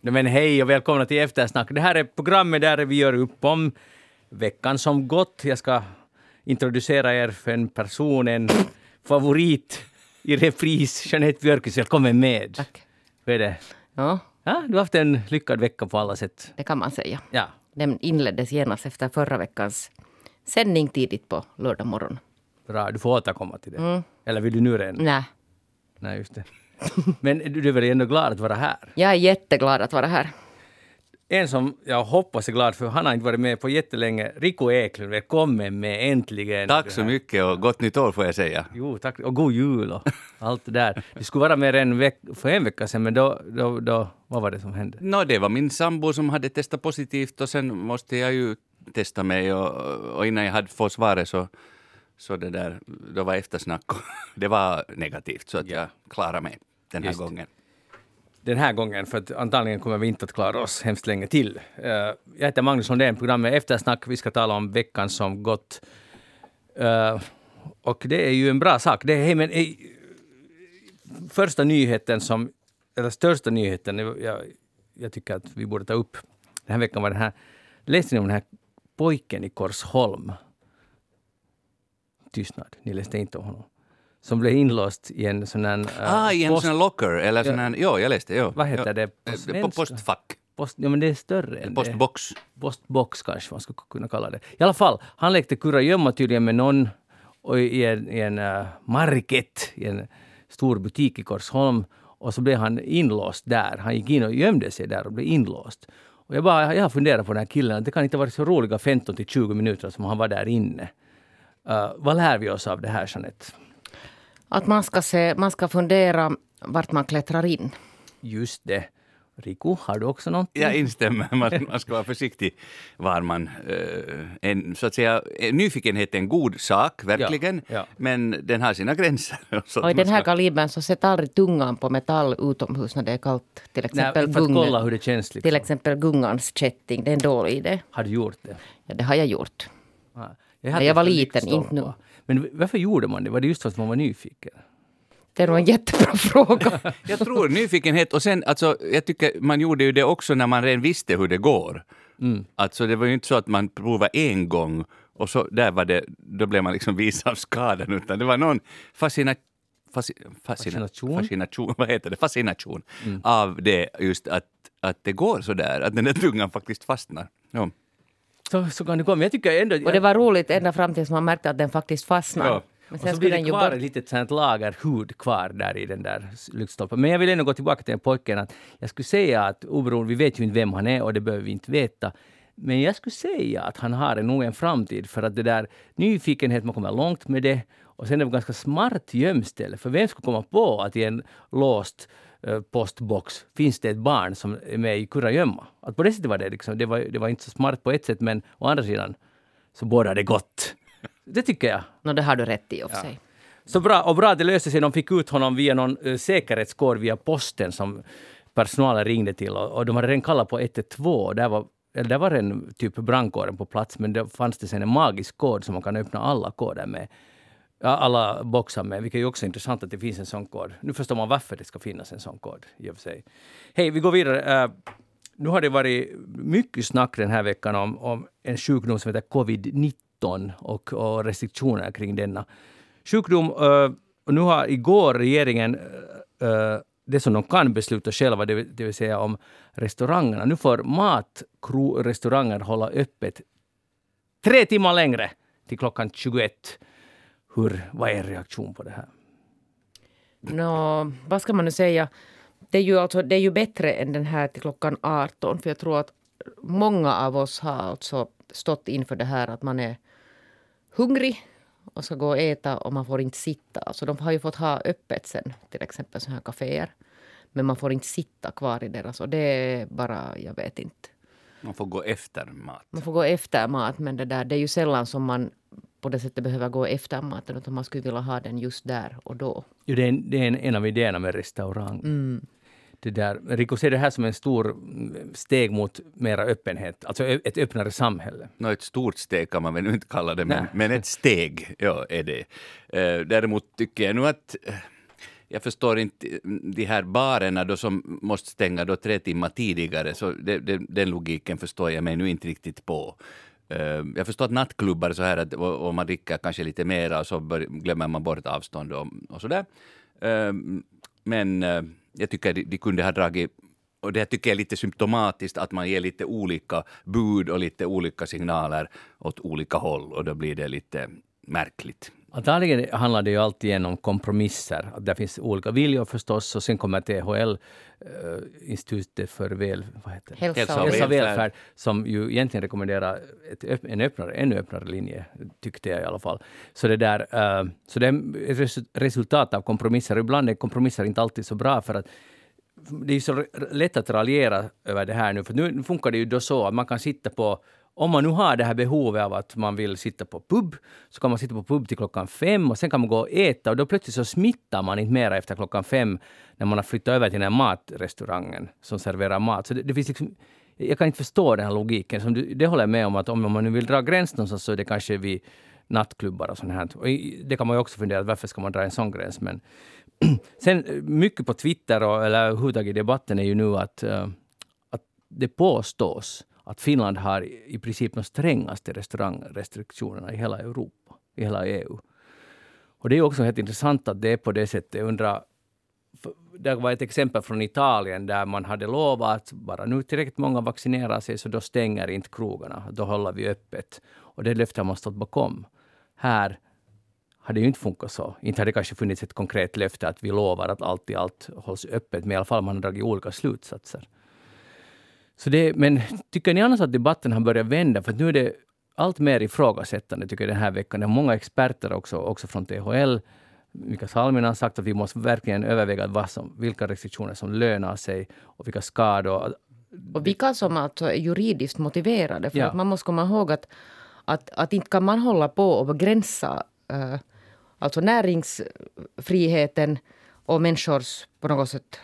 Men hej och välkomna till Eftersnack. Det här är programmet där vi gör upp om veckan som gått. Jag ska introducera er för en person, en favorit i repris. Jeanette Björkis, välkommen med. Tack. Hur är det? Ja, Ja, du har haft en lyckad vecka på alla sätt. det kan man säga. Ja, Den inleddes genast efter förra veckans sändning tidigt på lördag morgon. bra. Du får återkomma till det. Eller vill du nu redan? Nej, Nej, just det. Men du är väl ändå glad att vara här? jag är jätteglad att vara här. En som jag hoppas är glad för, han har inte varit med på jättelänge. Rico Eklund, välkommen med äntligen. Tack så mycket och gott nytt år får jag säga. Jo, tack. Och god jul och allt det där. Du skulle vara med en veck, för en vecka sedan, men då, då, då, vad var det som hände? Nå, det var min sambo som hade testat positivt och sen måste jag ju testa mig och, och innan jag hade fått svaret så, så det där, då var eftersnack och det var negativt så att jag klarade mig den här Just gången. Den här gången, för att antagligen kommer vi inte att klara oss hemskt länge till. Eh, jag heter Magnus Lundén, programmet Eftersnack. Vi ska tala om veckan som gått. Eh, och det är ju en bra sak. Det är, men, eh, första nyheten som, eller största nyheten, jag, jag tycker att vi borde ta upp den här veckan var den här, läste ni om den här pojken i Korsholm? Tystnad, ni läste inte om honom. Som blev inlåst i en sån här... eh, Ah, i en post- sån här locker eller sån här, jo jag läste, jo. Vad heter det på Eh, svenska? På postfack, Post, ja, men det är större än det. postbox. Postbox kanske man skulle kunna kalla det. I alla fall, han lekte kurragömma tydligen med någon och i en, i en uh, market, i en stor butik i Korsholm. Och så blev han inlåst där. Han gick in och gömde sig där och blev inlåst. Och jag, bara, jag har funderat på den här killen, det kan inte ha varit så roliga 15 till 20 minuter som han var där inne. Uh, vad lär vi oss av det här, Jeanette? Att man ska, se, man ska fundera vart man klättrar in. Just det. Riku, har du också någonting? Jag instämmer, man, man ska vara försiktig var man... eh, en, så att säga, nyfikenhet är en god sak, verkligen, Ja, ja. men den har sina gränser. Så Och i den här ska- kalibern så sätt aldrig tungan på metall utomhus när det är kallt. Till exempel, Nej, för kolla hur det känns. Liksom. till exempel gungans kätting. Det är en dålig idé. Har du gjort det? Ja, det har jag gjort. Ja. När jag var liten, inte nu. Men varför gjorde man det? Var det just för att man var nyfiken? Det är nog en jättebra fråga. Jag tror nyfikenhet och sen, alltså, jag tycker man gjorde ju det också när man redan visste hur det går. Mm. Alltså det var ju inte så att man provade en gång och så där var det, då blev man liksom vis av skadan utan det var någon fascina, fasci, fascina, Fascination? fascination, vad heter det, fascination av det just att, att det går så där, att den där tungan faktiskt fastnar. Ja. Så, så kan det gå. Men jag tycker ändå... Och det var roligt ända fram tills man märkte att den faktiskt fastnade. Ja. Men och så blir det kvar ett litet sånt lager hud kvar där i den där lyktstolpen. Men jag vill ändå gå tillbaka till den pojken. Att jag skulle säga att oberoende, vi vet ju inte vem han är och det behöver vi inte veta. Men jag skulle säga att han har nog en framtid för att det där nyfikenhet, man kommer långt med det. Och sen är det ganska smart gömställe. För vem skulle komma på att i en låst postbox finns det ett barn som är med i kurragömma? Att på det sättet var det liksom, det var, det var inte så smart på ett sätt men å andra sidan så båda det gott. Det tycker jag. Nå, det har du rätt i och för sig. Så bra, och bra det löste sig. De fick ut honom via någon uh, säkerhetskod via posten som personalen ringde till. Och, och de hade redan kallat på 112. Där var, där var en typ brandkåren på plats, men det fanns det sen en magisk kod som man kan öppna alla koder med. Ja, alla boxar med, vilket är också intressant att det finns en sån kod. Nu förstår man varför det ska finnas en sån kod i och för sig. Hej, vi går vidare. Uh, nu har det varit mycket snack den här veckan om, om en sjukdom som heter covid-19 och, och restriktioner kring denna sjukdom. Uh, och nu har igår regeringen uh, det som de kan besluta själva, det, vill- det vill säga om restaurangerna. Nu får matrestauranger hålla öppet tre timmar längre till klockan 21. Hur, vad är er reaktion på det här? Nå, vad ska man nu säga? Det är, ju alltså, det är ju bättre än den här till klockan 18. För jag tror att många av oss har alltså stått inför det här att man är hungrig och ska gå och äta och man får inte sitta. Alltså de har ju fått ha öppet sen, till exempel så här kaféer. Men man får inte sitta kvar i deras. Och det är bara, jag vet inte. Man får gå efter mat. Man får gå efter mat, men det, där, det är ju sällan som man på det sättet behöver gå efter maten. Utan man skulle vilja ha den just där och då. Jo, det är, en, det är en, en av idéerna med restaurang. Det där, Rico ser det här som en stor mm, steg mot mera öppenhet, alltså ett öppnare samhälle. Nå, ett stort steg kan man väl inte kalla det, men, men ett steg ja, är det. Eh, däremot tycker jag nu att eh, jag förstår inte de här barerna då som måste stänga då tre timmar tidigare, så det, det, den logiken förstår jag mig nu inte riktigt på. Eh, jag förstår att nattklubbar så här att om man dricker kanske lite mera så bör, glömmer man bort avstånd och, och sådär. Eh, men eh, jag tycker de, de kunde ha dragit och det tycker jag är lite symptomatiskt att man ger lite olika bud och lite olika signaler åt olika håll och då blir det lite märkligt. Antagligen handlar det ju alltid om kompromisser. Att det finns olika viljor förstås och sen kommer THL, uh, Institutet för väl, vad heter det? Hälsa, och Hälsa och välfärd, som ju egentligen rekommenderar ett, en öppnare, ännu öppnare linje, tyckte jag i alla fall. Så det, där, uh, så det är ett resultat av kompromisser. Ibland är kompromisser inte alltid så bra för att det är så lätt att raljera över det här nu, för nu funkar det ju då så att man kan sitta på om man nu har det här behovet av att man vill sitta på pub, så kan man sitta på pub till klockan fem och sen kan man gå och äta och då plötsligt så smittar man inte mera efter klockan fem när man har flyttat över till den här matrestaurangen som serverar mat. Så det, det finns liksom, jag kan inte förstå den här logiken. Som du, det håller jag med om att om man nu vill dra gräns någonstans så är det kanske vid nattklubbar och sånt här. Och det kan man ju också fundera varför ska man dra en sån gräns? Men sen eh, mycket på Twitter och eller överhuvudtaget i debatten är ju nu att, eh, att det påstås att Finland har i princip de strängaste restaurangrestriktionerna i hela Europa, i hela EU. Och det är också helt intressant att det är på det sättet. Jag undrar, det var ett exempel från Italien där man hade lovat att bara nu tillräckligt många vaccinerar sig så då stänger inte krogarna. Då håller vi öppet. Och det löftet har man stått bakom. Här har det ju inte funkat så. Inte har det kanske funnits ett konkret löfte att vi lovar att allt i allt hålls öppet, men i alla fall man har dragit olika slutsatser. Så det, men tycker ni annars att debatten har börjat vända? För nu är det allt mer ifrågasättande tycker jag den här veckan. Det är många experter också, också från THL. Mikael Salminen har sagt att vi måste verkligen överväga vad som, vilka restriktioner som lönar sig och vilka skador. Och vilka som alltså är juridiskt motiverade. För ja. att man måste komma ihåg att, att, att inte kan man hålla på och begränsa uh, alltså näringsfriheten och människors på något sätt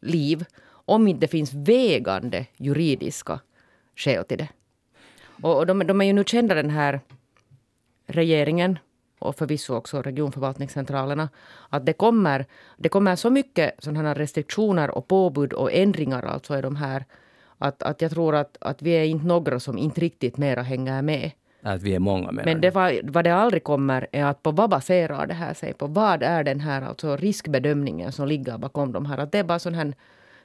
liv om inte det finns vägande juridiska skäl till det. Och de, de är ju nu kända, den här regeringen och förvisso också regionförvaltningscentralerna, att det kommer, det kommer så mycket sådana restriktioner och påbud och ändringar alltså i de här, att, att jag tror att, att vi är inte några som inte riktigt mera hänger med. Att vi är många Men det var, vad det aldrig kommer är att på vad baserar det här sig på? Vad är den här alltså riskbedömningen som ligger bakom de här? Att det är bara sån här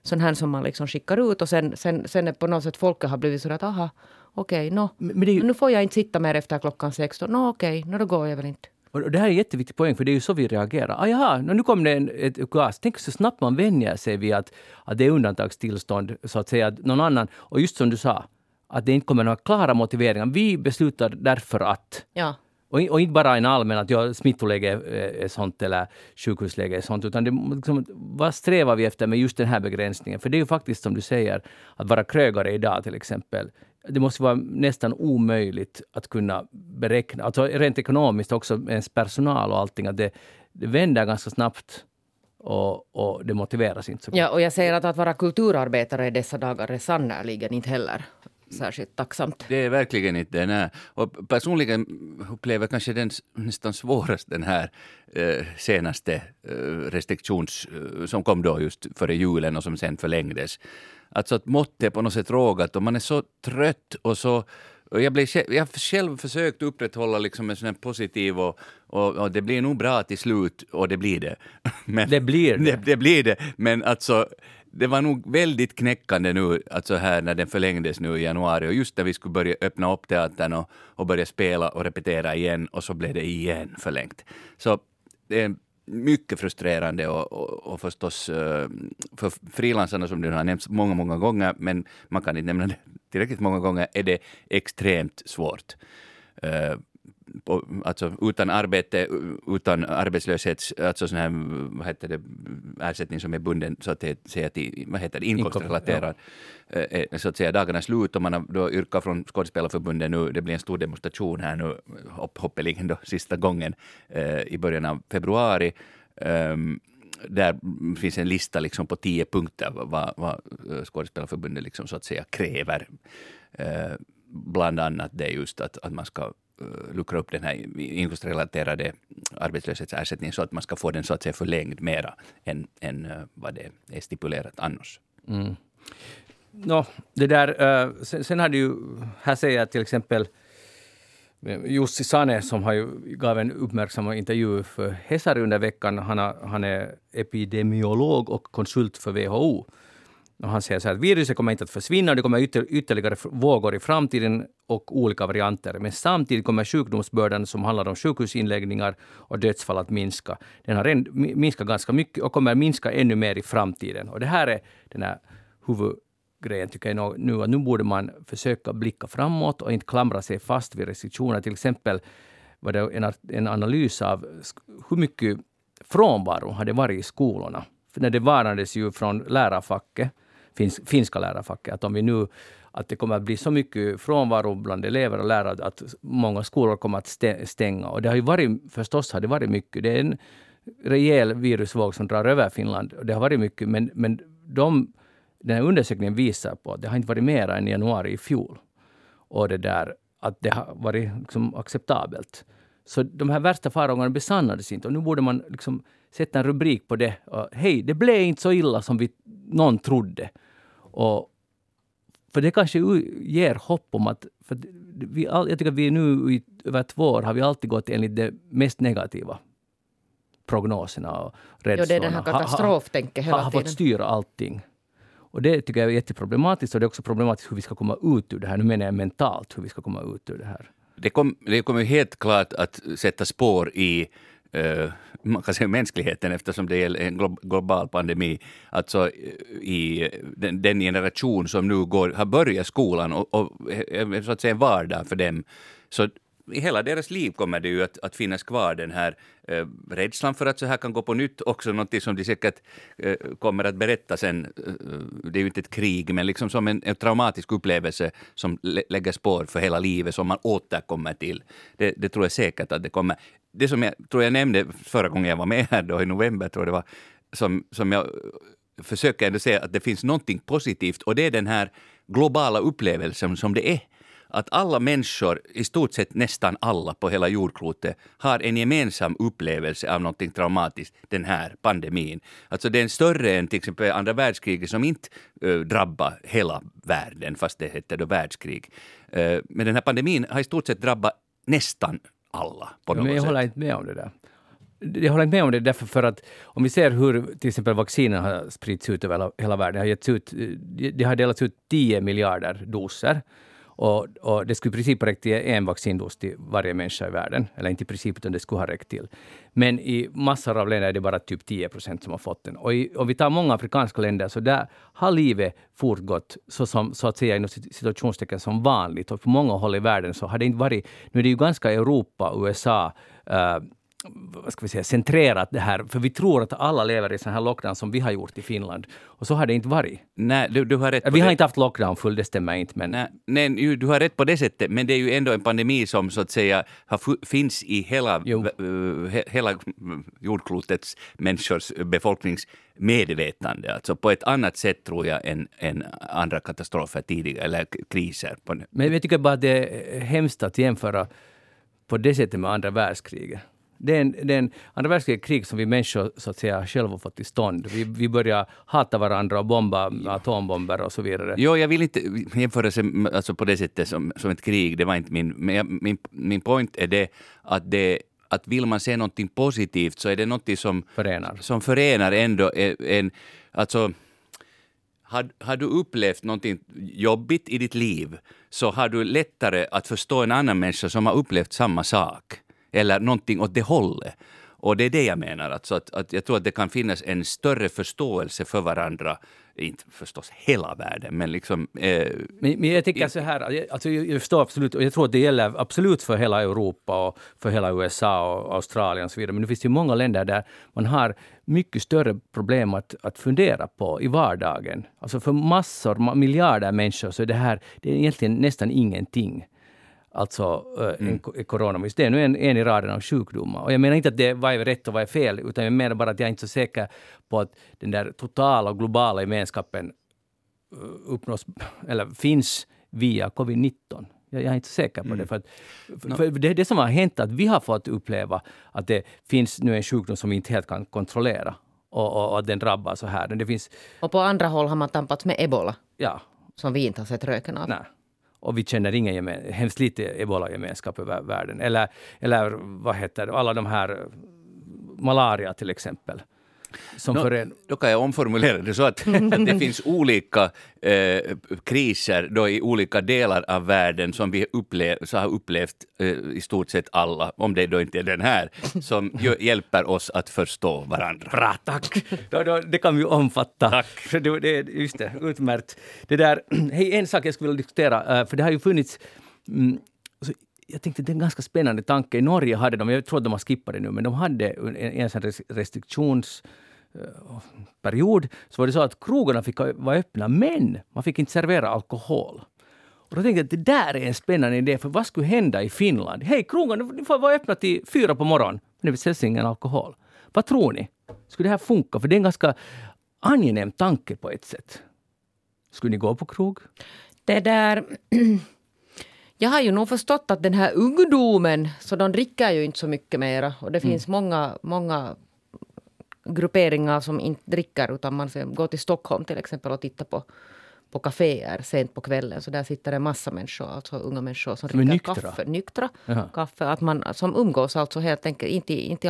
sån här som man liksom skickar ut och sen, sen, sen är på något sätt folket har blivit så att aha, okej, okay, no, ju... nu får jag inte sitta mer efter klockan 16. No, okej, okay, no, då går jag väl inte. Och det här är en jätteviktig poäng, för det är ju så vi reagerar. Ah, jaha, nu kom det en, ett ukas. Tänk så snabbt man vänjer sig vid att, att det är undantagstillstånd, så att säga. Att någon annan, och just som du sa, att det inte kommer några klara motiveringar. Vi beslutar därför att. Ja. Och, och inte bara en allmän att ja, smittoläge är sånt eller sjukhusläge är sånt, utan det, liksom, vad strävar vi efter med just den här begränsningen? För det är ju faktiskt som du säger, att vara krögare idag till exempel, det måste vara nästan omöjligt att kunna beräkna, alltså rent ekonomiskt också, ens personal och allting, att det, det vänder ganska snabbt och, och, det motiveras inte så Ja, och jag säger att att vara kulturarbetare i dessa dagar är sannerligen inte heller särskilt tacksamt. Det är verkligen inte det. Och personligen upplever jag kanske den nästan svårast den här eh, senaste eh, restriktions eh, som kom då just före julen och som sen förlängdes. Alltså att måttet är på något sätt rågat och man är så trött och så och jag, blev, jag har själv försökt upprätthålla liksom en sån positiv och, och, och, det blir nog bra till slut och det blir det. Men, det blir det. det. det. blir det. Men alltså det var nog väldigt knäckande nu, alltså här när den förlängdes nu i januari och just när vi skulle börja öppna upp teatern och, och börja spela och repetera igen och så blev det igen förlängt. Så det är mycket frustrerande och, och, och förstås eh, för frilansarna som du har nämnt många, många gånger, men man kan inte nämna det tillräckligt många gånger, är det extremt svårt. Eh, Alltså utan arbete, utan arbetslöshets, alltså sån här, vad heter det, ersättning som är bunden så att säga till, vad heter det, inkomstrelaterad, ja. Eh, eh, så att säga dagarnas slut och man har då yrkat från Skådespelarförbundet nu, det blir en stor demonstration här nu, hoppeligen då sista gången eh, i början av februari. Um, där finns en lista liksom på tio punkter vad, vad Skådespelarförbundet liksom så att säga kräver. Uh, bland annat det just att, att man ska Eh, Eh, luckra upp den här inkomstrelaterade arbetslöshetsersättningen så att man ska få den så att säga förlängd mera än, än eh, vad det är stipulerat annars. Mm. No, det där, eh, sen, sen har du ju, här säger jag till exempel Jussi Sane som har ju, gav en uppmärksammad intervju för Hesari under veckan. Han, har, han är epidemiolog och konsult för WHO. Och han säger så här att viruset kommer inte att försvinna, det kommer ytter, ytterligare vågor i framtiden och olika varianter. Men samtidigt kommer sjukdomsbördan som handlar om sjukhusinläggningar och dödsfall att minska. Den har minskat ganska mycket och kommer minska ännu mer i framtiden. Och det här är den här huvudgrejen tycker jag nu, att nu borde man försöka blicka framåt och inte klamra sig fast vid restriktioner. Till exempel var det en, en analys av hur mycket frånvaro hade varit i skolorna. För när det varnades ju från lärarfacket finns, finska lärarfacket, att om vi nu att det kommer att bli så mycket frånvaro bland elever och lärare att många skolor kommer att stänga. Och det har ju varit, förstås har det varit mycket. Det är en rejäl virusvåg som drar över Finland. Och det har varit mycket, men, men de, den här undersökningen visar på att det har inte varit mer än i januari i fjol. Och det där att det har varit liksom acceptabelt. Så de här värsta farhågorna besannades inte. Och nu borde man liksom sätta en rubrik på det. Hej, det blev inte så illa som vi, någon trodde. Och, för det kanske ger hopp om att... För vi, jag tycker att vi nu i över två år har vi alltid gått enligt det mest negativa prognoserna och rädslorna. Ja, det är den här katastroftänket hela tiden. Har fått styra allting. Och det tycker jag är jätteproblematiskt och det är också problematiskt hur vi ska komma ut ur det här. Nu menar jag mentalt hur vi ska komma ut ur det här. Det, kom, det kommer helt klart att sätta spår i Eh, man kan säga mänskligheten eftersom det är en global pandemi. Alltså eh, i den, den generation som nu går, har börjat skolan och, och eh, så att säga en vardag för dem. Så i hela deras liv kommer det ju att, att finnas kvar den här eh, rädslan för att så här kan gå på nytt. Också någonting som de säkert eh, kommer att berätta sen. Eh, det är ju inte ett krig, men liksom som en, en traumatisk upplevelse som lä lägger spår för hela livet, som man återkommer till. Det, det, tror jag säkert att det kommer. Det som jag tror jag nämnde förra gången jag var med här då i november, tror jag det var, som, som jag eh, försöker ändå säga att det finns någonting positivt och det är den här globala upplevelsen som det är att alla människor, i stort sett nästan alla på hela jordklotet, har en gemensam upplevelse av någonting traumatiskt, den här pandemin. Alltså den är större än till exempel andra världskriget som inte uh, drabbar hela världen, fast det hette då världskrig. Uh, men den här pandemin har i stort sett drabbat nästan alla på något men jag sätt. håller inte med om det där. Jag håller inte med om det därför för att om vi ser hur till exempel vaccinen har spridits ut över hela världen. Det har, getts ut, det har delats ut 10 miljarder doser och, och, det skulle i princip räcka till en vaccindos till varje människa i världen. Eller inte i princip, utan det skulle ha räckt till. Men i massor av länder är det bara typ 10 procent som har fått den. Och i, om vi tar många afrikanska länder, så där har livet fortgått så, som, så att säga inom situationstecken som vanligt. Och på många håll i världen så har det inte varit... Nu är det ju ganska Europa, USA, uh, vad ska vi säga, centrerat det här. För vi tror att alla lever i sån här lockdown som vi har gjort i Finland. Och så har det inte varit. Nej, du, du har rätt vi har det. inte haft lockdown full, det stämmer inte. Men... Nej, nej, du har rätt på det sättet, men det är ju ändå en pandemi som så att säga har, finns i hela, he, hela jordklotets människors befolkningsmedvetande. Alltså på ett annat sätt tror jag än, än andra katastrofer tidigare, eller kriser. Men jag tycker bara att det är hemskt att jämföra på det sättet med andra världskriget. Det är, en, det är en andra världskriget krig som vi människor så att säga själva fått till stånd. Vi, vi börjar hata varandra och bomba med atombomber och så vidare. Jo, jag vill inte jämföra sig alltså på det sättet som, som ett krig. Det var inte min... Men min, min point är det att det att vill man se någonting positivt så är det någonting som förenar, som förenar ändå en... Alltså, har, har du upplevt någonting jobbigt i ditt liv så har du lättare att förstå en annan människa som har upplevt samma sak eller någonting åt det hållet. Och det är det jag menar, alltså att, att jag tror att det kan finnas en större förståelse för varandra, inte förstås hela världen, men liksom... Eh, men, men, jag tycker så här, alltså jag, jag förstår absolut, och jag tror att det gäller absolut för hela Europa och för hela USA och Australien och så vidare, men det finns ju många länder där man har mycket större problem att, att fundera på i vardagen. Alltså för massor, miljarder människor, så är det här det är egentligen nästan ingenting alltså en, mm. coronavirus. Det är nu en, en i raden av sjukdomar. Och jag menar inte att det vad är rätt och vad är fel, utan jag menar bara att jag är inte så säker på att den där totala och globala gemenskapen uppnås, eller finns via covid-19. Jag, jag är inte säker på det. För, att, för det, det som har hänt är att vi har fått uppleva att det finns nu en sjukdom som vi inte helt kan kontrollera. Och, och, och att den drabbar så här. Det finns, Och på andra håll har man tampats med ebola, ja, som vi inte har sett röken av. nej. Och vi känner ingen gemen, hemskt lite ebola-gemenskap över världen. Eller, eller vad heter det, alla de här eh, malaria till exempel. Som Nå, för en, Då kan jag omformulera det så att, att det finns olika eh, kriser då i olika delar av världen som vi upplev, så har upplevt eh, i stort sett alla, om det då inte är den här, som hjälper oss att förstå varandra. Bra, tack! Då, då, det kan vi omfatta. Tack. Det, det, just det, utmärkt. Det där, hej, en sak jag skulle vilja diskutera, eh, för det har ju funnits... Mm, jag tänkte det är en ganska spännande tanke. I Norge hade de, jag tror att de har skippat det nu, men de hade en, en sån restriktions eh, period så var det så att krogarna fick vara öppna, men man fick inte servera alkohol. Och då tänkte jag att det där är en spännande idé, för vad skulle hända i Finland? Hej, krogarna ni får vara öppna till fyra på morgonen, men det säljs ingen alkohol. Vad tror ni? Skulle det här funka? För det är en ganska angenäm tanke på ett sätt. Skulle ni gå på krog? Det där... Jag har ju nog förstått att den här ungdomen, så de dricker ju inte så mycket mera. Och det finns många, många grupperingar som inte dricker utan man går till Stockholm till exempel och tittar på, på kaféer sent på kvällen. Så där sitter en massa människor, alltså unga människor som dricker nyktra? kaffe. Nyktra. Jaha. Kaffe. Att man som umgås alltså helt enkelt, inte, inte i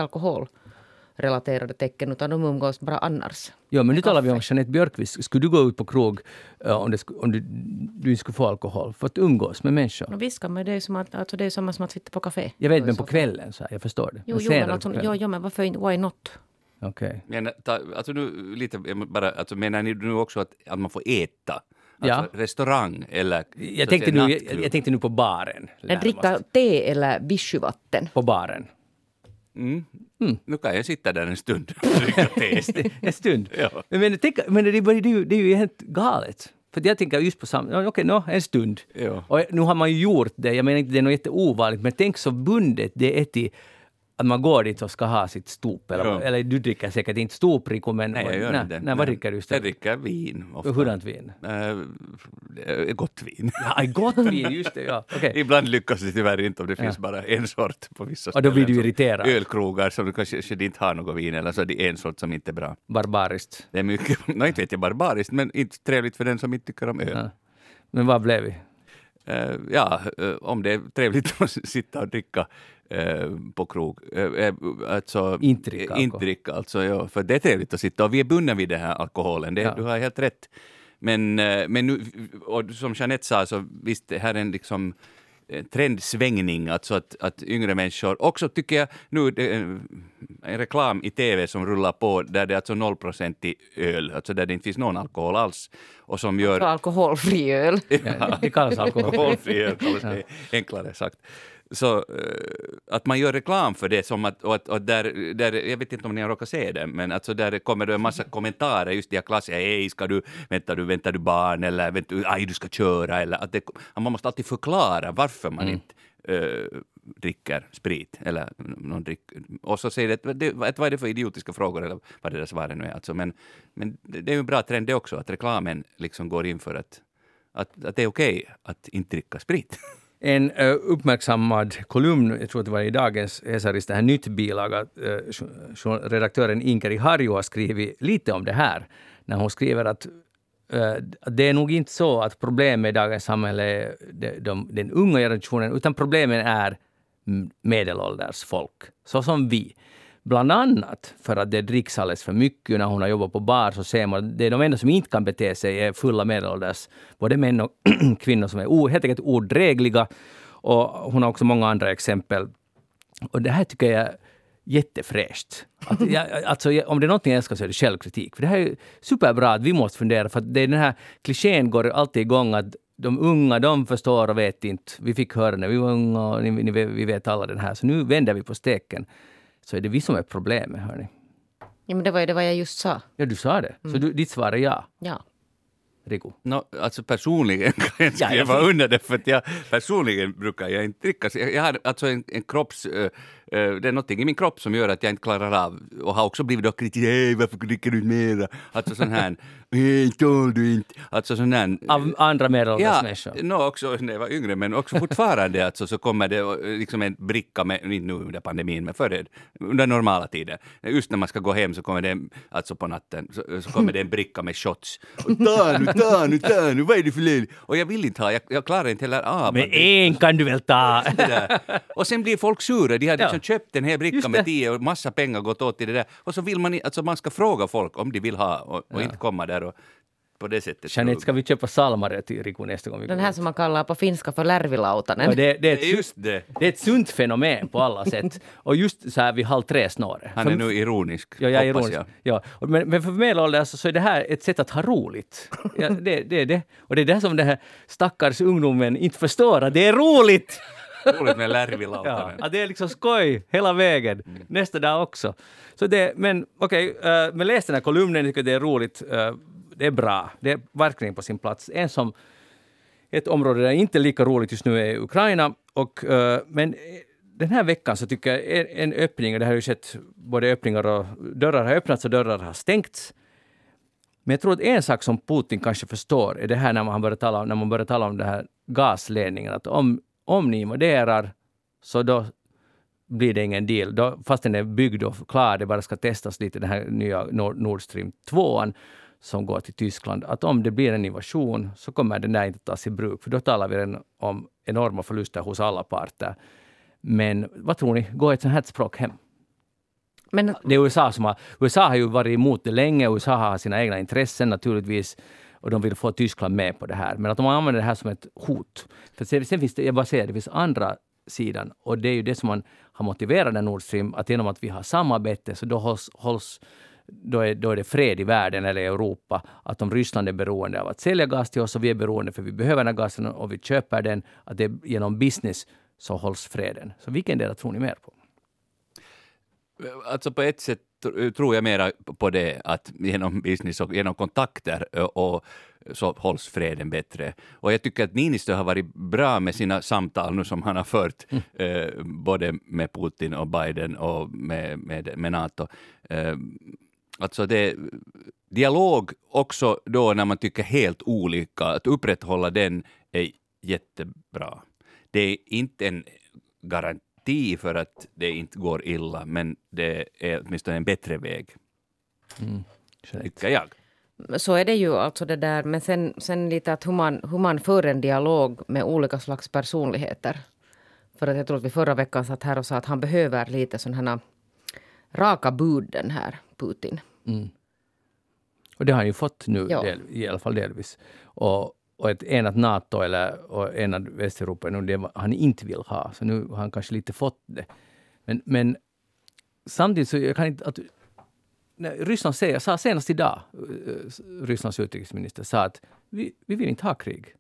alkoholrelaterade tecken utan de umgås bara annars. Ja, men nu talar vi om. Jeanette Björkqvist. Skulle du gå ut på krog eh, om, det, om du, du inte skulle få alkohol för att umgås med människor? Och visst kan man, det är som att, alltså det är samma som att sitta på café. Jag vet, men på kvällen, så här, jag förstår det. Jo, jo, men, alltså, jo, jo, men varför inte? Why not? Okej. Men, ta, alltså nu, lite, jag må- bara, alltså, menar ni nu också att, att man får äta? Alltså Ja. restaurang eller Jag tänkte, nu, jag, jag tänkte nu på baren. Dricka te eller vichyvatten. På baren. Mm. Nu kan jag sitta där en stund en stund. Ja. Men, tänk, men det, det, ju, det är ju helt galet. För jag tänker just på samma... Okej, nå, en stund. Ja. Och nu har man ju gjort det. Jag menar inte det är något jätteovanligt, men tänk så bundet det är till att man går dit och ska ha sitt stop. Eller, Ja. eller du dricker säkert inte stop-Rico, men... Nej, jag gör nej, inte det. Nej, vad dricker du Jag istället? dricker vin. Ofta. Hurdant vin? Eh, gott vin. Ja, gott vin, just det. Ja. Okej. Ibland lyckas det tyvärr inte om det finns bara en sort på vissa Och då blir du ställen. irriterad. Ölkrogar som kanske, kanske inte har något vin eller så är det en sort som inte är bra. Barbariskt. Det är mycket, nej, inte vet jag barbariskt, men inte trevligt för den som inte tycker om öl. Ja. Men vad blev vi? Eh, ja, eh, om det är trevligt att sitta och dricka eh, på krog. Alltså, Inte dricka eh, Inte alkohol. dricka, alltså, ja, för det är trevligt att sitta och vi är bundna vid den här alkoholen, det, Ja. du har helt rätt. Men, eh, men nu, och som Jeanette sa, så visst, det här är en liksom eh, trendsvängning, alltså att, att yngre människor, också tycker jag nu, det en, reklam i tv som rullar på där det är alltså 0% öl, alltså där det inte finns någon alkohol alls, och som gör Alkoholfri öl. Ja, det kallas alkohol. alkoholfri öl kallas det, enklare sagt. Så eh, att man gör reklam för det som att, och att och där, där, jag vet inte om ni har råkat se det, men alltså där kommer det en massa kommentarer, just de här klassiska, hej, ska du, väntar du, väntar du barn, eller väntar du, aj, du ska köra, eller att, det, man måste alltid förklara varför man inte eh, dricker sprit, eller någon drick, och så säger det, det, vad är det för idiotiska frågor, eller vad det där svaret nu är, alltså, men, men det är ju en bra trend det också, att reklamen liksom går in för att att, att det är okej att inte dricka sprit. En uh, uppmärksammad kolumn, jag tror att det var i dagens Hesaris, det här nytt bilaga, uh, redaktören Inkeri Harju har skrivit lite om det här, när hon skriver att uh, det är nog inte så att problemet i dagens samhälle är de, de, den unga generationen, utan problemen är medelålders folk, så som vi. Bland annat för att det dricks alldeles för mycket. När hon har jobbat på bar så ser man det är de enda som inte kan bete sig är fulla medelålders, både män och kvinnor som är o, helt enkelt odrägliga. Och hon har också många andra exempel. Och det här tycker jag är jättefräscht. Att, jag, alltså, om det är någonting jag älskar så är det självkritik. För det här är superbra att vi måste fundera, för att det är den här klichén går alltid igång att de unga, de förstår och vet inte. Vi fick höra när vi var unga och ni, ni, vi vet alla den här. Så nu vänder vi på steken. Så är det vi som är problemet, hörni. Ja, men det var ju det vad jag just sa. Ja, du sa det. Så du, ditt svar är ja. Ja. Riku? No, alltså personligen kan jag inte Ja, jag skriva får- under det, för att jag, personligen brukar jag inte dricka. Jag, har alltså en, en kropps... eh, eh, det är någonting i min kropp som gör att jag inte klarar av, och har också blivit då kritiserad, "Hej, varför dricker du mera? Alltså sån här, "Hej, tål du inte? Alltså sån här... Av andra medelålders Ja, människor? no, också när jag var yngre, men också fortfarande alltså, så kommer det eh, liksom en bricka, med, inte nu under pandemin, men före, under normala tider. Just när man ska gå hem så kommer det, alltså på natten, så, så kommer det en bricka med shots. Och ta nu, ta nu, ta nu, vad är det för led? Och jag vill inte ha, jag, jag klarar inte heller av Men en kan du väl ta? Och sen blir folk sura. De har liksom Ja. köpt en hel bricka med tio och massa pengar gått åt till det där. Och så vill man, alltså man ska fråga folk om de vill ha och, och inte komma där och på det sättet. Jeanette, ska vi köpa salmare till Riku nästa gång vi Den här som man kallar på finska för lärvilautanen. Ja, det, det, är ett, just det. det är ett sunt fenomen på alla sätt. Och just så här vid halv tre-snåret. Han För- är nu ironisk, Ja, jag är hoppas ironisk. jag. Ja. Men, men för medelålders så är det här ett sätt att ha roligt. Ja, det, det är det. Och det är det som den här stackars ungdomen inte förstår, att det är roligt! Roligt med Ja, lärvilautanen. att det är liksom skoj hela vägen, nästa dag också. Så det, men okej, okay, men läs den här kolumnen, jag tycker det är roligt. eh, det är bra, det är verkligen på sin plats. En som, ett område där det inte är lika roligt just nu är Ukraina. Och, uh, men eh, den här veckan så tycker jag en, en öppning, och det har ju skett både öppningar och dörrar har öppnats och dörrar har stängts. Men jag tror att en sak som Putin kanske förstår är det här när man börjar tala om, när man börjar tala om den här gasledningen, att om, om ni invaderar så då blir det ingen deal. Då, fast den är byggd och klar, det bara ska testas lite, den här nya Nord Stream 2 som går till Tyskland, att om det blir en invasion så kommer den där inte tas i bruk, för då talar vi om enorma förluster hos alla parter. Men vad tror ni, går ett sånt här språk hem? Men Det är USA som har, USA har ju varit emot det länge, USA har sina egna intressen naturligtvis och de vill få Tyskland med på det här. Men att de använder det här som ett hot. För sen, sen finns det, jag bara säger, det finns andra sidan och det är ju det som man har motiverat den Nord Stream, att genom att vi har samarbete så då hålls, hålls då är, då är det fred i världen eller i Europa. Att om Ryssland är beroende av att sälja gas till oss och vi är beroende för vi behöver den här gasen och vi köper den, att det är genom business så hålls freden. Så vilken del tror ni mer på? Alltså på ett sätt tr- tror jag mera på det, att genom business och genom kontakter och så hålls freden bättre. Och jag tycker att Niinistö har varit bra med sina samtal nu som han har fört, eh, både med Putin och Biden och med, med, med NATO. Eh, alltså det, dialog också då när man tycker helt olika, att upprätthålla den är jättebra. Det är inte en garanti för att det inte går illa, men det är åtminstone en bättre väg, tycker jag. så är det ju alltså det där. Men sen, sen lite att hur man, hur man för en dialog med olika slags personligheter. För att jag tror att vi förra veckan satt här och sa att han behöver lite sådana här raka bud den här Putin. Och det har han ju fått nu, Ja. del, i alla fall delvis. Och, och ett enat NATO eller och enad Västeuropa är nog det han inte vill ha. Så nu har han kanske lite fått det. Men, men samtidigt så jag kan inte... Att, när Ryssland säger, sa senast idag, eh, Rysslands utrikesminister sa att vi, vi vill inte ha krig.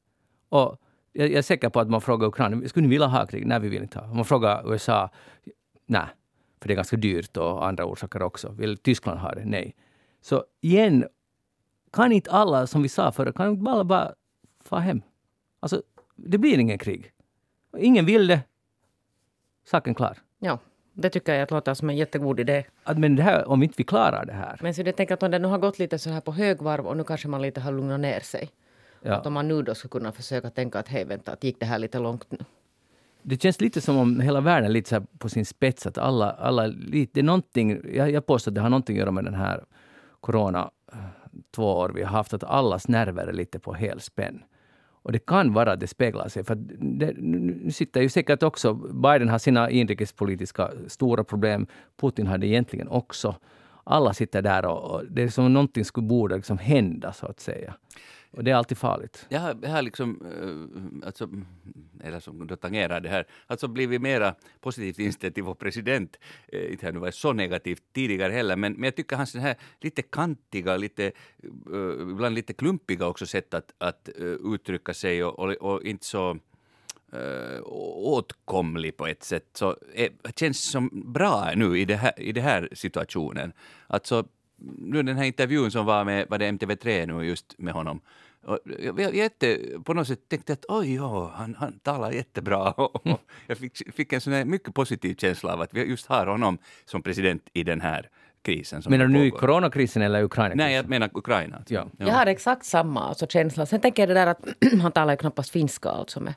Och jag, jag är säker på att man frågar Ukraina, skulle ni vilja ha krig? Nej, vi vill inte ha. Man frågar USA, nej, för det är ganska dyrt och andra orsaker också. Vill Tyskland ha det? Nej. Så igen, kan inte alla, som vi sa förut, kan inte alla bara få hem? Alltså, det blir ingen krig. Ingen vill det. Saken klar. Ja, det tycker jag låter som en jättegod idé. Att, men det här, om inte vi klarar det här. Men så jag tänker att om det nu har gått lite så här på högvarv och nu kanske man lite har lugnat ner sig. Ja. Att om man nu då skulle kunna försöka tänka att hej vänta, att gick det här lite långt nu? Det känns lite som om hela världen är lite så här på sin spets. Att alla, alla det är någonting, jag, jag påstår att det har någonting att göra med den här corona, eh, två år vi har haft, att allas nerver är lite på helspänn. Och det kan vara att det speglar sig. För det, nu sitter ju säkert också, Biden har sina inrikespolitiska stora problem. Putin har det egentligen också. Alla sitter där och, och det är som om någonting skulle borde liksom hända, så att säga. Och det är alltid farligt. Jag har, jag har liksom, eh, alltså, eller som då tangerar det här, alltså blivit mera positivt inställd till vår president. Eh, inte har nu varit så negativt tidigare heller, men, men jag tycker hans den här lite kantiga, lite, eh, ibland lite klumpiga också sätt att, att eh, uttrycka sig och, och, och inte så äh, åtkomlig på ett sätt, så äh, känns som bra nu i det här, i den här situationen. Alltså, nu den här intervjun som var med var det MTV3 nu just med honom, jag, jätte, på något sätt tänkte att oj, ja, han, han talar jättebra. Mm. jag fick, fick en sån här mycket positiv känsla av att vi just har honom som president i den här krisen. Som Menar du nu i coronakrisen eller Ukraina-krisen? Nej, jag menar Ukraina. Ja. Jag har exakt samma alltså, känsla. Sen tänker jag det där att han talar ju knappast finska alltså med,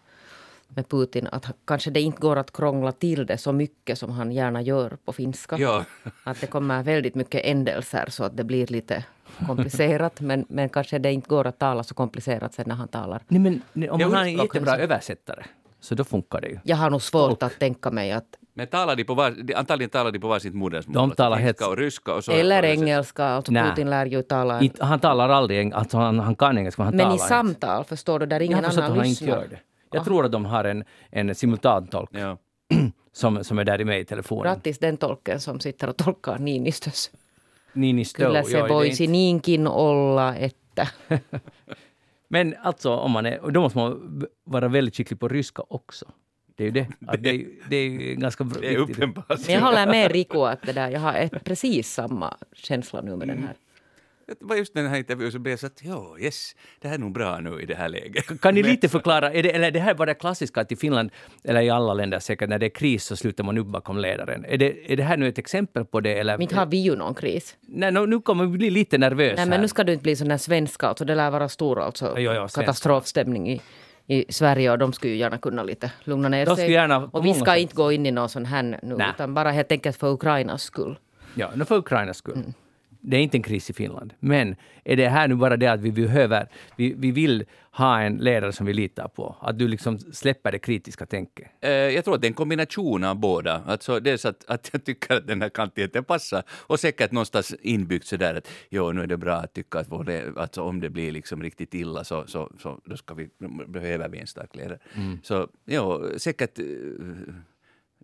med Putin. Att han- kanske det inte går att krångla till det så mycket som han gärna gör på finska. Ja. Att det kommer väldigt mycket ändelser så att det blir lite komplicerat. men, men kanske det inte går att tala så komplicerat sen när han talar. Nej, men nej, om Jag man har en jättebra översättare så då funkar det ju. Jag har nog svårt att tänka mig att Men talar de på var, de, antagligen talar de på varsitt modersmål. De alltså talar helt- och ryska och så. eller engelska. Alltså Nej. Putin lär ju tala. Inte, han talar aldrig eng- alltså han, han kan engelska, men han men talar i samtal, förstår du, där inte. ingen Jag annan han inte lyssnar. gör det. Jag tror att de har en, en simultantolk Ja. som, som är där med i telefonen. Grattis den tolken som sitter och tolkar Niinistös. Niinistö. Kyllä se voisi inte- niinkin olla, että... Men alltså, om man är, då måste man vara väldigt skicklig på ryska också. Det är ju det. Att det, är- det är ganska Det är viktigt. uppenbart. Men jag håller med Rico att det där, jag har ett, precis samma känsla nu med den här. Det var just den här intervjun som blev så att jo, yes, det här är nog bra nu i det här läget. Kan ni lite förklara, är det, eller det här var det klassiska att i Finland, eller i alla länder säkert, när det är kris så slutar man upp bakom ledaren. Är det, är det här nu ett exempel på det? Eller? Men inte har vi ju någon kris. Nej, nu, nu kommer vi bli lite nervös Nej, här. men nu ska du inte bli sån där svenska, alltså det lär vara stor alltså, Jo, jo, katastrofstämning i, i Sverige och de skulle ju gärna kunna lite lugna ner De sig. gärna och vi ska sätt. inte gå in i någon sån här nu, Nej. utan bara helt enkelt för Ukrainas skull. Ja, nu för Ukrainas skull. Mm. Det är inte en kris i Finland. Men är det här nu bara det att vi behöver, vi, vi vill ha en ledare som vi litar på? Att du liksom släpper det kritiska tänket? Eh, Jag tror att det är en kombination av båda. Alltså dels att, att jag tycker att den här kantigheten passar och säkert någonstans inbyggt sådär att jo, nu är det bra att tycka att vår, alltså, om det blir liksom riktigt illa så, så, så då ska vi, behöver vi en stark ledare. Så jo, säkert eh,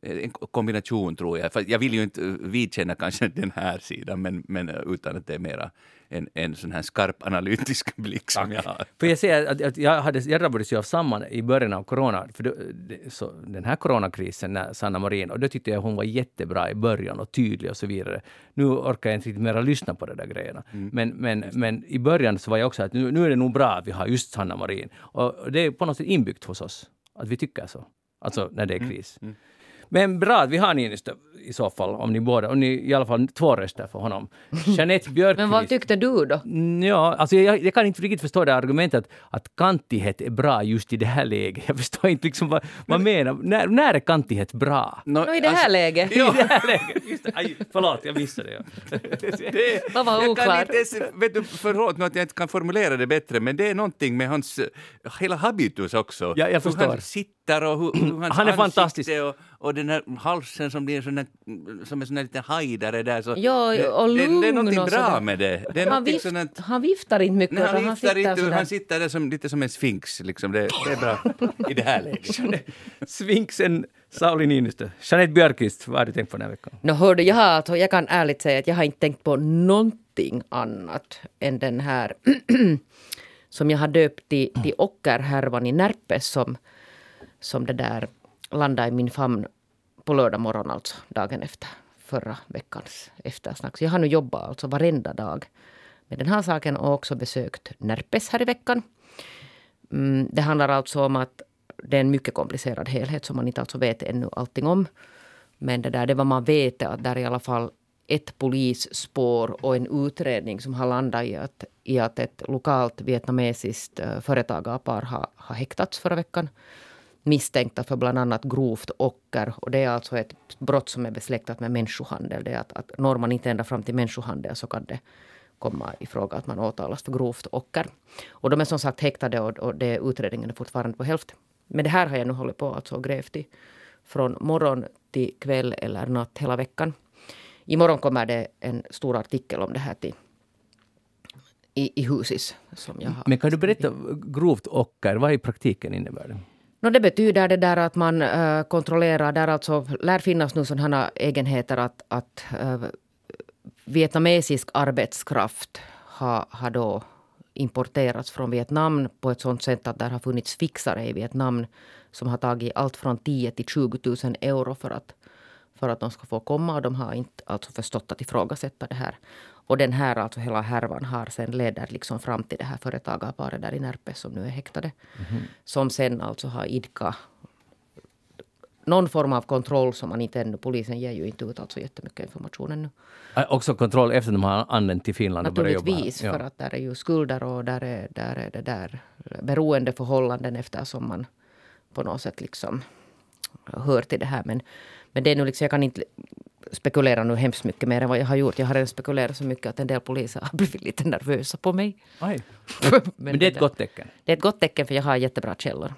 en kombination tror jag. För jag vill ju inte eh, vidkänna kanske den här sidan men, men eh, utan att det är mera en, en sån här skarp analytisk blick som jag har. För jag säger att, att jag, hade, jag drabbades ju av samma i början av corona, för då, så, den här coronakrisen, när Sanna Marin, och då tyckte jag hon var jättebra i början och tydlig och så vidare. Nu orkar jag inte riktigt mera lyssna på de där grejerna. Men, men, men i början så var jag också att nu, nu är det nog bra att vi har just Sanna Marin. Och, det är på något sätt inbyggt hos oss, att vi tycker så. Alltså när det är kris. Men bra att vi har Niinistö i så fall, om ni båda, om ni i alla fall två röster för honom. Jeanette Björkqvist. Men vad tyckte du då? Mm, Ja, alltså jag, jag kan inte riktigt förstå det argumentet att, att kantighet är bra just i det här läget. Jag förstår inte liksom vad man menar. När, när är kantighet bra? Nå, Nå, I det här läget? I det här läget. Just. Aj, förlåt, jag missade det. Ja. Det, Vad var oklart? vet du, förlåt nu att jag inte kan formulera det bättre, men det är någonting med hans eh, hela habitus också. Ja, jag Hur förstår. han sitter och hur, hur hans Han är fantastisk. Och, och den här halsen som blir sån där, som en sån där liten hajdare där. Så Jo, och det, det, det är lugn och bra sådär. med det. Det är Han, vift, sånt han viftar inte mycket. Nej, han, utan viftar inte, sådär. han sitter där som, lite som en sphinx. Liksom. Det, det är bra i det här läget. Svinksen Sauli Niinistö. Jeanette Björkqvist, vad har du tänkt på den här veckan? No, hördu, jag, har, alltså, jag kan ärligt säga att jag har inte tänkt på någonting annat än den här som jag har döpt till, till ockerhärvan i Närpes som, som det där landade i min famn på lördag morgon, alltså dagen efter förra veckans eftersnack. Så jag har nu jobbat alltså varenda dag med den här saken och också besökt Närpes här i veckan. Mm, det handlar alltså om att det är en mycket komplicerad helhet som man inte alltså vet ännu allting om. Men det där, det vad man vet är att det är i alla fall ett polisspår och en utredning som har landat i att, i att ett lokalt vietnamesiskt eh, företagarpar har, har häktats förra veckan misstänkta för bland annat grovt ocker. Och det är alltså ett brott som är besläktat med människohandel. Det är att, att når man inte ända fram till människohandel så kan det komma i fråga att man åtalas för grovt ocker. Och de är som sagt häktade och, och det, utredningen är fortfarande på hälften. Men det här har jag nu hållit på alltså och grävt i från morgon till kväll eller natt hela veckan. Imorgon kommer det en stor artikel om det här till i, i Husis. Som jag har Men kan du berätta grovt ocker, vad i praktiken innebär det? No, det betyder det där att man äh, kontrollerar, där alltså lär finnas nu sådana egenheter att, att äh, vietnamesisk arbetskraft har, har då importerats från Vietnam på ett sådant sätt att där har funnits fixare i Vietnam som har tagit allt från 10 till 20 000 euro för att, för att de ska få komma och de har inte alltså förstått att ifrågasätta det här. Och den här, alltså hela härvan har sen leder liksom fram till det här företagarparet där i Närpes som nu är häktade. Mhm. Som sen alltså har idkat någon form av kontroll som man inte ännu, polisen ger ju inte ut alltså jättemycket information ännu. Också kontroll efter de har anlänt till Finland och börjat jobba. Naturligtvis, Ja. för att där är ju skulder och där är, där är det där beroendeförhållanden eftersom man på något sätt liksom hör till det här. Men, men det är nu liksom, jag kan inte spekulera nu hemskt mycket mer än vad jag har gjort. Jag har redan spekulerat så mycket att en del poliser har blivit lite nervösa på mig. Men, Men det är ett gott tecken. det är ett gott tecken för jag har jättebra källor.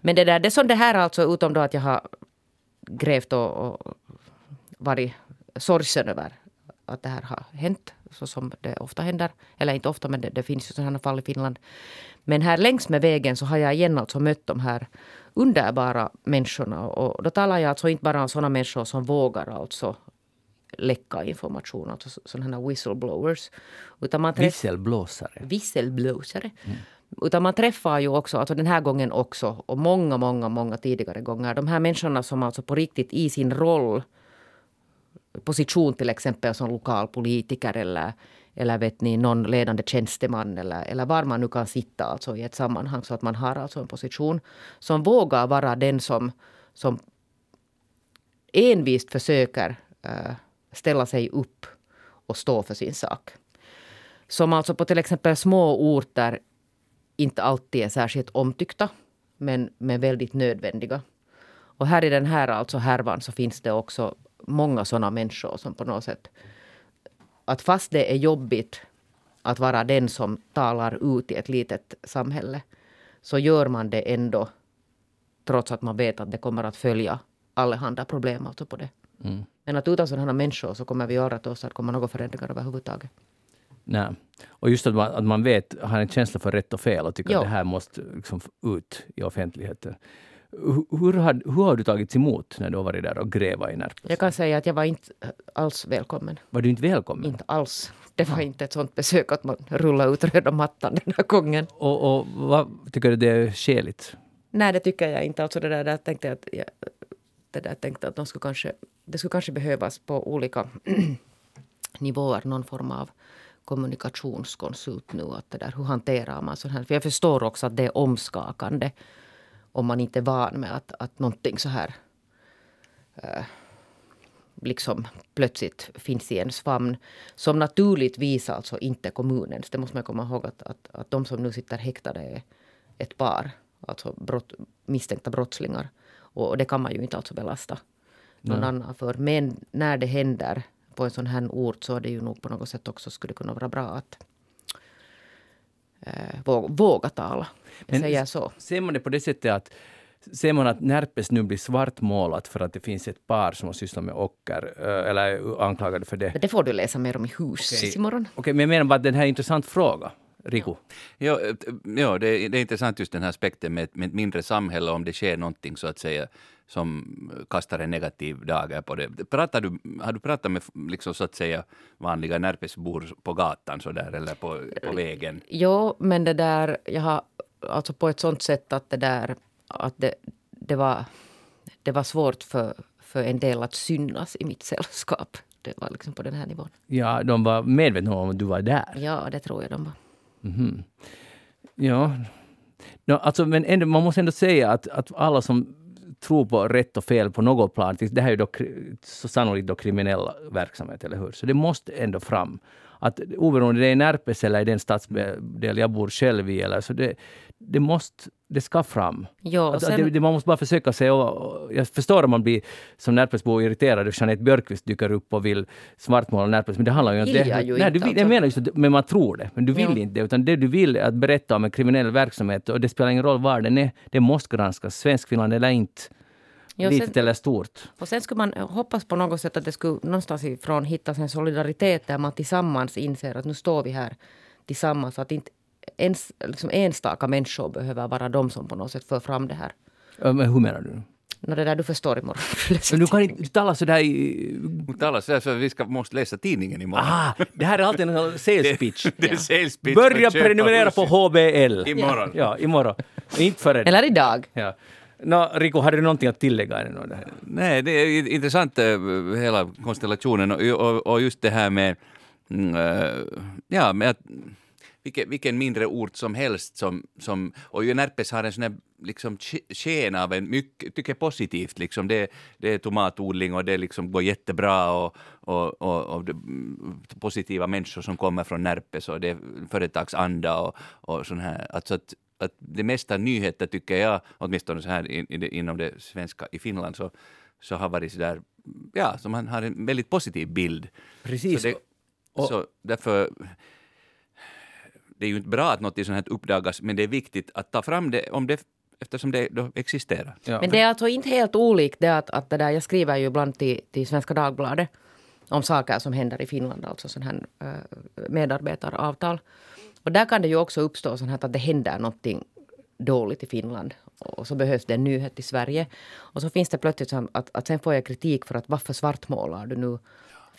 Men det där, det som det här alltså, utom då att jag har grävt och, och varit sorgsen över att det här har hänt, så som det ofta händer. Eller inte ofta, men det, det finns ju sådana fall i Finland. Men här längs med vägen så har jag igen alltså mött de här underbara människorna. Och då talar jag alltså inte bara om sådana människor som vågar alltså läcka information, alltså sådana här whistleblowers. Utan man träffar Visselblåsare. visselblåsare. Utan man träffar ju också, alltså den här gången också och många, många, många tidigare gånger. De här människorna som alltså på riktigt i sin roll, position till exempel som lokalpolitiker eller, eller vet ni, någon ledande tjänsteman eller, eller var man nu kan sitta alltså i ett sammanhang så att man har alltså en position som vågar vara den som, som envist försöker eh, ställa sig upp och stå för sin sak som alltså på till exempel små orter inte alltid är särskilt omtyckta, men, men väldigt nödvändiga. Och här i den här alltså härvan så finns det också många sådana människor som på något sätt... Att fast det är jobbigt att vara den som talar ut i ett litet samhälle så gör man det ändå trots att man vet att det kommer att följa allehanda problem alltså på det. Mm. Men att utan sådana människor så kommer vi aldrig att åstadkomma några förändringar överhuvudtaget. Nej. Och just att man, att man vet, har en känsla för rätt och fel och tycker Ja. att det här måste liksom ut i offentligheten. Hur, hur, har, hur har du tagits emot när du har varit där och grävat i Närpes? Jag kan säga att jag var inte alls välkommen. Var du inte välkommen? Inte alls. Det var inte ett sånt besök att man rullar ut röda mattan den här gången. Och, och vad tycker du det är skäligt? Nej, det tycker jag inte. Alltså det där, där tänkte jag att jag, det där tänkte att de skulle kanske, det skulle kanske behövas på olika nivåer någon form av kommunikationskonsult nu. Att det där, hur hanterar man sånt här? För jag förstår också att det är omskakande om man inte är van med att, att någonting så här eh, liksom plötsligt finns i ens famn. Som naturligtvis alltså inte är kommunens. Det måste man komma ihåg att, att, att de som nu sitter häktade är ett par. Alltså brott, misstänkta brottslingar. Och det kan man ju inte alltså belasta någon Nej. annan för. Men när det händer på en sån här ort så är det ju nog på något sätt också skulle kunna vara bra att eh, våga, våga tala. Jag Men- säger så. Ser man det på det sättet att Ser man att Närpes nu blir svartmålat för att det finns ett par som har sysslat med ocker, eh, eller är anklagade för det? Det får du läsa mer om i hus Okej. imorgon. Okej, men jag menar bara att den här är en intressant fråga. Riku? Ja, ja det, är- det är intressant just den här aspekten med, ett- med ett mindre samhälle om det sker någonting så att säga som kastar en negativ dager på det. Pratar du, har du pratat med liksom, så att säga vanliga Närpesbor på gatan så där, eller på, på vägen? Jo, men det där, jag har alltså på ett sånt sätt att det där, att det, det var, det var svårt för, för en del att synas i mitt sällskap. Det var liksom på den här nivån. Ja, de var medvetna om att du var där. Ja, det tror jag de var. Mhm. Ja. No, alltså, men ändå, man måste ändå säga att, att alla som tror på rätt och fel på något plan, det här är ju då, så sannolikt då kriminell verksamhet, eller hur? Så det måste ändå fram. Att oberoende det är i Närpes eller i den stadsdel eh, jag bor själv i, eller så det, det måste, det ska fram. Ja, att sen, det, det, man måste bara försöka se, och, jag förstår att man blir som Närpesbo irriterad och Jeanette Björkqvist dyker upp och vill svartmåla Närpes, men det handlar ju om det. jag ju nej, inte, du alltså. Jag menar just att, men man tror det, men du vill Ja. inte det, utan det du vill är att berätta om en kriminell verksamhet och det spelar ingen roll var den är, det måste granskas, Svenskfinland eller inte, ja, litet eller stort. och sen skulle man hoppas på något sätt att det skulle någonstans ifrån hittas en solidaritet där man tillsammans inser att nu står vi här tillsammans. Att inte ens, liksom enstaka människor behöver vara de som på något sätt för fram det här. Men hur menar du? Nå, det där du förstår imorgon. Men du kan inte tala sådär i... Tala så här så att vi ska, måste läsa tidningen imorgon. Ah, det här är alltid en sales pitch. Det är sales pitch Börja prenumerera på. HBL. Imorgon. Ja, imorgon. Inte före Eller idag. Ja. Nå, Rico, har du någonting att tillägga? Det här? Nej, det är intressant eh, hela konstellationen och, och, och just det här med mm, eh, ja, men att, vilken, vilken mindre ort som helst som, som och Närpes har en sån här liksom sken av en mycket, tycker positivt liksom det, det är tomatodling och det liksom går jättebra och, och, och, och det, positiva människor som kommer från Närpes och det är företagsanda och, och sån här, alltså att, att det mesta nyheter tycker jag, åtminstone så här in, in, inom det svenska i Finland så, så har varit så där, ja, så man har en väldigt positiv bild. Precis. Så, det, och, så därför det är ju inte bra att något sånt här uppdagas, men det är viktigt att ta fram det om det eftersom det då existerar. Ja. Men det är alltså inte helt olikt det att, att det där, jag skriver ju ibland till, till Svenska Dagbladet om saker som händer i Finland, alltså sån här äh, medarbetaravtal. Och där kan det ju också uppstå sånt här att det händer någonting dåligt i Finland och så behövs det en nyhet i Sverige. Och så finns det plötsligt att, att, att sen får jag kritik för att varför svartmålar du nu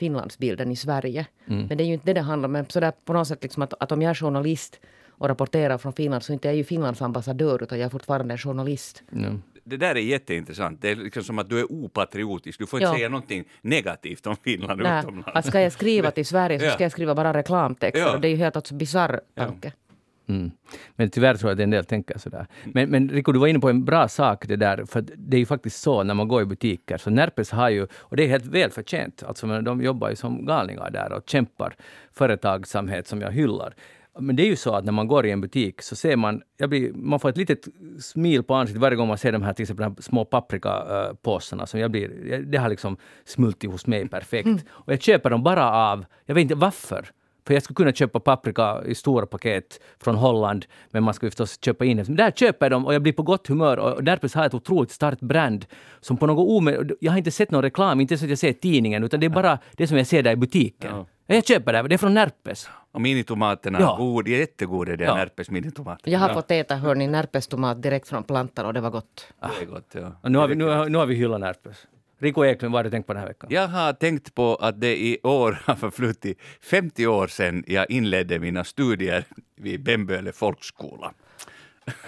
Finlandsbilden i Sverige. Mm. Men det är ju inte det det handlar om. Men sådär på något sätt liksom att, att om jag är journalist och rapporterar från Finland så inte är jag ju Finlands ambassadör utan jag är fortfarande en journalist. Mm. Det där är jätteintressant. Det är liksom som att du är opatriotisk. Du får inte ja. säga någonting negativt om Finland Nej. utomlands. Att ska jag skriva till Sverige så ska jag skriva bara reklamtexter. Ja. Och det är ju helt alltså bisarr tanke. Mm. Men tyvärr tror jag att en del tänker sådär. Men, men Rico, du var inne på en bra sak det där, för det är ju faktiskt så när man går i butiker, så Närpes har ju, och det är helt välförtjänt, alltså de jobbar ju som galningar där och kämpar företagsamhet som jag hyllar. Men det är ju så att när man går i en butik så ser man, jag blir, man får ett litet smil på ansiktet varje gång man ser de här, till exempel de här små paprikapåsarna. Som jag blir, det har liksom smultit hos mig perfekt. Mm. Och jag köper dem bara av, jag vet inte varför. För jag skulle kunna köpa paprika i stora paket från Holland, men man skulle förstås köpa in det. Men där köper jag dem och jag blir på gott humör och därför har jag ett otroligt starkt brand som på något omed... Jag har inte sett någon reklam, inte så att jag ser tidningen, utan det är bara det som jag ser där i butiken. Ja. Jag köper det, det är från Närpes. Och minitomaterna, ja. god, jättegoda det är ja. Närpes minitomater. Jag har ja. fått äta hörni, Närpes-tomat direkt från plantan och det var gott. Det är gott, ja. Och nu, har vi, nu, nu har vi hyllat Närpes. Rico Eklund, vad har du tänkt på den här veckan? Jag har tänkt på att det i år har förflutit 50 år sedan jag inledde mina studier vid Bemböle folkskola.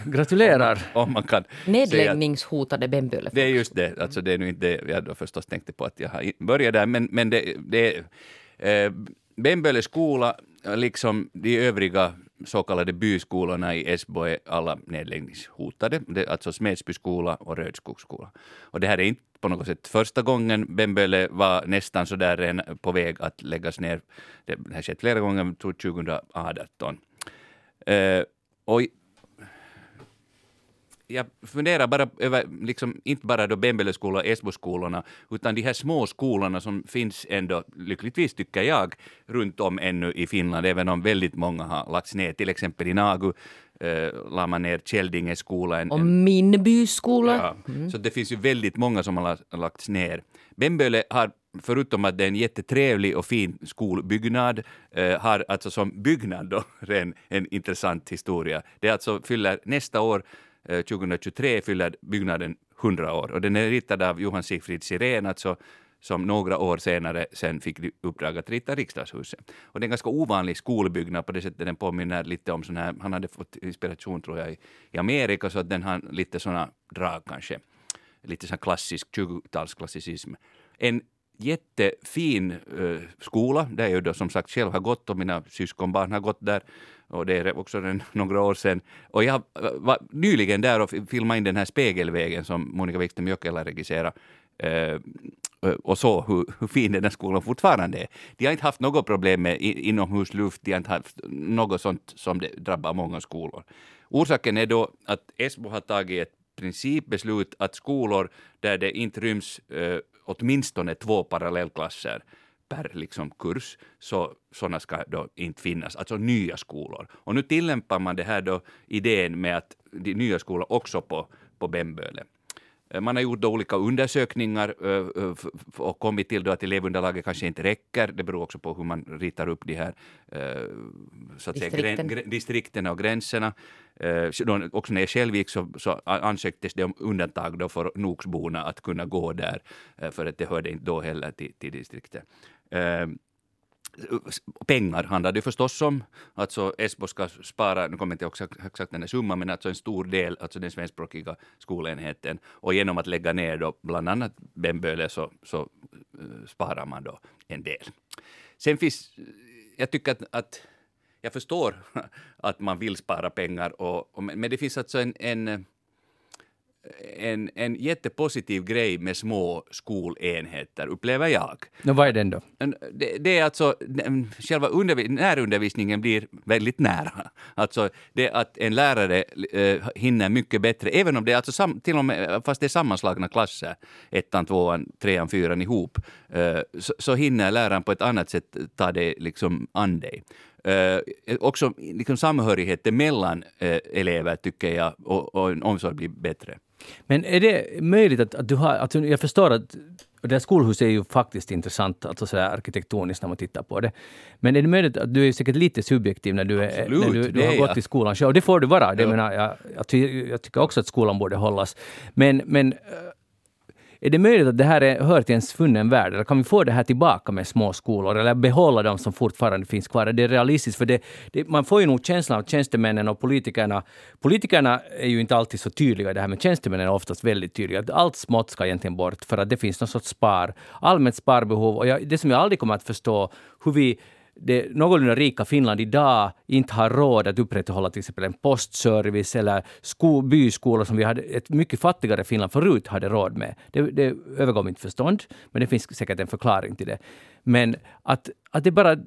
Gratulerar! Om man kan Nedläggningshotade Bemböle. Det är just det, alltså det är nu inte det jag då förstås tänkte på att jag har börjat där, men, men det, det eh, Bemböle skola, liksom de övriga så kallade byskolorna i Esbo är alla nedläggningshotade. Det är alltså Smedsbyskola och Rödskogsskola. Och det här är inte på något sätt första gången. Bemböle var nästan så där på väg att läggas ner. Det har skett flera gånger, tror 2018. Eh, och jag funderar bara över, liksom, inte bara då Bembeleskolan och Esboskolorna, utan de här små skolorna som finns ändå, lyckligtvis tycker jag, runt om ännu i Finland, även om väldigt många har lagts ner. Till exempel i Nagu eh, la man ner Käldinge skola. En, och min byskola. Ja, mm. Så det finns ju väldigt många som har lagts ner. Bemböle har förutom att det är en jättetrevlig och fin skolbyggnad, eh, har alltså som byggnad då en, en intressant historia. Det alltså fyller nästa år Eh, 2023 fyller byggnaden 100 år och den är ritad av Johan Sigfrid Sirén, alltså, som några år senare sen fick uppdrag att rita riksdagshuset. Och det är en ganska ovanlig skolbyggnad på det sättet den påminner lite om sån här, han hade fått inspiration tror jag i, i Amerika så att den har lite såna drag kanske. Lite sån klassisk 20-talsklassicism. En jättefin eh, skola där jag då som sagt själv har gått och mina syskonbarn har gått där och det är också en, några år sedan. Och jag var nyligen där och filmade in den här Spegelvägen som Monica Wikström Jokela regisserade eh, eh, och så hur, hur fin den här skolan fortfarande är. De har inte haft något problem med inomhusluft, de har inte haft något sånt som det drabbar många skolor. Orsaken är då att Esbo har tagit ett principbeslut att skolor där det inte ryms åtminstone två parallellklasser per liksom kurs, så sådana ska då inte finnas, alltså nya skolor. Och nu tillämpar man det här då idén med att de nya skolor också på, på Bemböle. Eh, man har gjort olika undersökningar eh, eh, och kommit till att elevunderlaget kanske inte räcker. Det beror också på hur man ritar upp de här så att Distrikten. säga, distrikterna och gränserna. Också när själv gick så, så ansöktes det om undantag då för Noksborna att kunna gå där, för att det hörde inte då heller till, till distriktet. Pengar handlar det förstås om. Alltså Esbo ska spara, nu kommer jag inte ihåg exakt den här summan, men alltså en stor del, alltså den svenskspråkiga skolenheten. Och genom att lägga ner då bland annat Bemböle så, så uh, sparar man då en del. Sen finns jag tycker att, att jag förstår att man vill spara pengar, och, och, men det finns alltså en, en en, en jättepositiv grej med små skolenheter, upplever jag. No, vad är den då? Det, det är alltså, själva undervis, närundervisningen blir väldigt nära. Alltså det att en lärare äh, hinner mycket bättre, även om det är alltså sam, till och med, fast det är sammanslagna klasser, ettan, tvåan, trean, fyran ihop, äh, så, så hinner läraren på ett annat sätt ta det liksom an dig. Uh, också liksom samhörigheten mellan uh, elever tycker jag och, och en omsorg blir bättre. Men är det möjligt att, att du har... Alltså jag förstår att det här skolhuset är ju faktiskt intressant, alltså så arkitektoniskt när man tittar på det. Men är det möjligt att du är säkert lite subjektiv när du, är, när du, du har gått i skolan själv? Och det får du vara. Det ja. menar, jag, jag, jag, tycker också att skolan borde hållas. Men, men är det möjligt att det här är, hör till en svunnen värld? Eller kan vi få det här tillbaka med små skolor? Eller behålla dem som fortfarande finns kvar? Är det realistiskt? För det, det, man får ju nog känslan av tjänstemännen och politikerna. Politikerna är ju inte alltid så tydliga i det här, men tjänstemännen är oftast väldigt tydliga. Allt smått ska egentligen bort för att det finns någon sorts spar, allmänt sparbehov. Och jag, det som jag aldrig kommer att förstå, hur vi det någorlunda rika Finland idag inte har råd att upprätthålla till exempel en postservice eller sko, byskolor som vi hade ett mycket fattigare Finland förut hade råd med. Det, det övergår mitt förstånd, men det finns säkert en förklaring till det. Men att, att det bara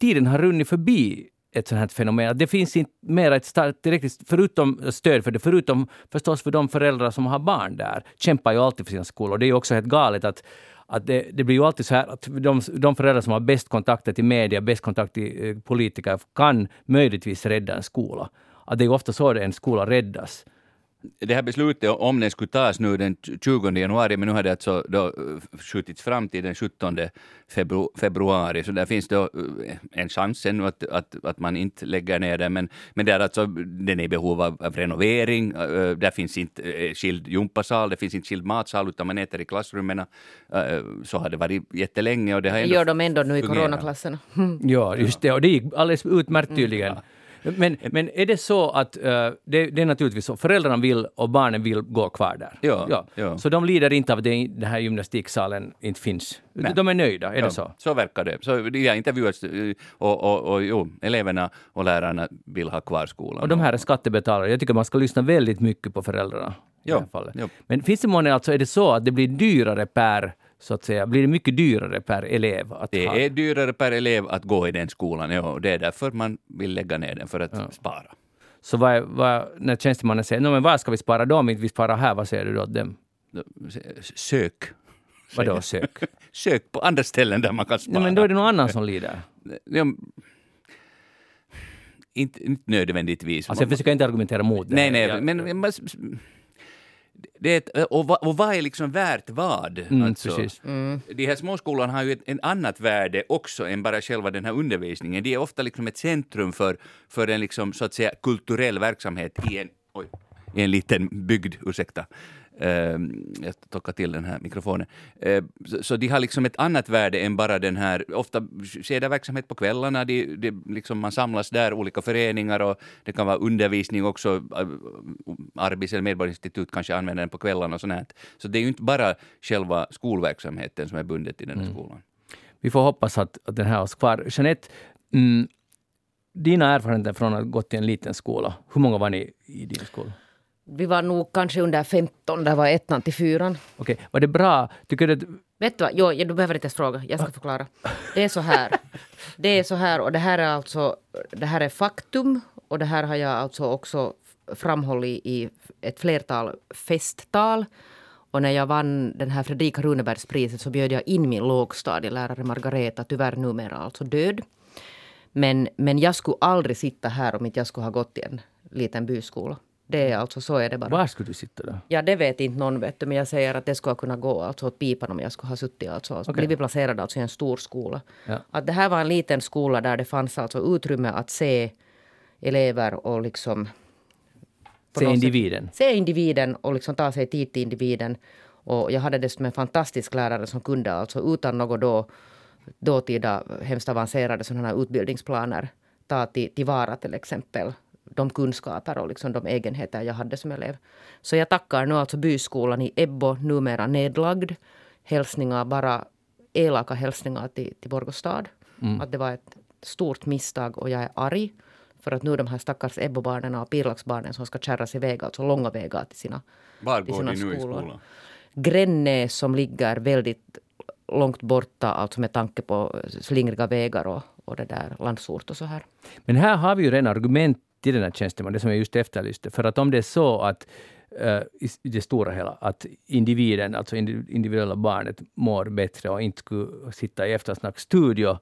tiden har runnit förbi ett sånt här fenomen. Det finns inte mer ett starkt, tillräckligt, förutom stöd för det, förutom förstås för de föräldrar som har barn där, kämpar ju alltid för sina skolor. Det är ju också helt galet att att det, det, blir ju alltid så här att de, de föräldrar som har bäst kontakter till media, bäst kontakt till eh, politiker, kan möjligtvis rädda en skola. Att det är ju ofta så att en skola räddas det här beslutet, om den skulle tas nu den 20 januari, men nu har det alltså då eh, skjutits fram till den 17 februari, så där finns då eh, en chans ännu att, att, att man inte lägger ner den, men, men där alltså, den är i behov av, av renovering, eh, där finns inte skild gympasal, det finns inte skild matsal, utan man äter i klassrummen. Så har det varit jättelänge. Och det har ändå gör de ändå nu i coronaklasserna. ja, just det, och det gick alldeles utmärkt tydligen. Mm. Men, men är det så att uh, det, det, är naturligtvis så, föräldrarna vill och barnen vill gå kvar där? Ja. ja. ja. Så de lider inte av att den här gymnastiksalen inte finns? Nej. De är nöjda, är ja, det så? Så verkar det. Så det har intervjuats eh, och, och, och jo, eleverna och lärarna vill ha kvar skolan. Och de här är skattebetalare. Jag tycker man ska lyssna väldigt mycket på föräldrarna. Ja. I det här fallet. Ja. Men finns det många, alltså är det så att det blir dyrare per så att säga, blir det mycket dyrare per elev? Att det ha? är dyrare per elev att gå i den skolan, ja, det är därför man vill lägga ner den, för att ja. spara. Så vad, vad, när tjänstemannen säger, men var ska vi spara då om inte vi sparar här, vad säger du då dem? Sök. Vadå sök? Sök på andra ställen där man kan spara. Nej, men då är det någon annan som lider. Ja, inte, inte nödvändigtvis. Alltså jag försöker inte argumentera mot det. Nej, nej, men det är, och, vad, och vad är liksom värt vad? Mm, alltså, mm. De här småskolorna har ju ett, ett annat värde också än bara själva den här undervisningen. De är ofta liksom ett centrum för, för en liksom, så att säga, kulturell verksamhet i en, oj, i en liten bygd. Ursäkta. Ehm, jag tockar till den här mikrofonen. Ehm, så, de har liksom ett annat värde än bara den här, ofta sker det verksamhet på kvällarna, de, de, liksom man samlas där, olika föreningar och det kan vara undervisning också, Arbis eller Medborgarinstitut kanske använder den på kvällarna och sånt. Så det är ju inte bara själva skolverksamheten som är bundet i den här mm. skolan. Vi får hoppas att, att den här hålls kvar. Jeanette, mm, dina erfarenheter från att ha gått i en liten skola, hur många var ni i din skola? Vi var nog kanske under 15, där var ettan till fyran. Okej, var det bra? Tycker du... Vet du vad, jo, du behöver inte ens fråga, jag ska förklara. Det är så här. Det är så här och det här är alltså, det här är faktum och det här har jag alltså också framhållit i ett flertal festtal. Och när jag vann den här Fredrika Runebergspriset så bjöd jag in min lågstadielärare Margareta, tyvärr numera alltså död. Men, men jag skulle aldrig sitta här om inte jag skulle ha gått i en liten byskola. Det är alltså så är det bara. Var skulle du sitta då? Ja, det vet inte någon, vet du, men jag säger att det skulle kunna gå alltså åt pipan om jag skulle ha suttit alltså, alltså okay. blivit placerad alltså i en stor skola. Ja. Att det här var en liten skola där det fanns alltså utrymme att se elever och liksom... Se individen? Sätt, se individen och liksom ta sig tid till individen. Och jag hade dessutom en fantastisk lärare som kunde alltså utan något då dåtida hemskt avancerade sådana här utbildningsplaner ta till, tillvara till exempel de kunskaper och liksom de egenheter jag hade som elev. Så jag tackar nu alltså byskolan i Ebbo, numera nedlagd. Hälsningar, bara elaka hälsningar till, till Borgå stad. Mm. Att det var ett stort misstag och jag är arg. För att nu de här stackars Ebbobarnen och Pirlaxbarnen som ska kärras iväg, alltså långa vägar till sina, Var till går sina de nu i skolor. skolan? Grännäs som ligger väldigt långt borta, alltså med tanke på slingriga vägar och, och det där landsort och så här. Men här har vi ju redan argument till den här tjänstemannen, det som jag just efterlyste. För att om det är så att eh, i det stora hela, att individen, alltså individuella barnet, mår bättre och inte skulle sitta i eftersnacksstudio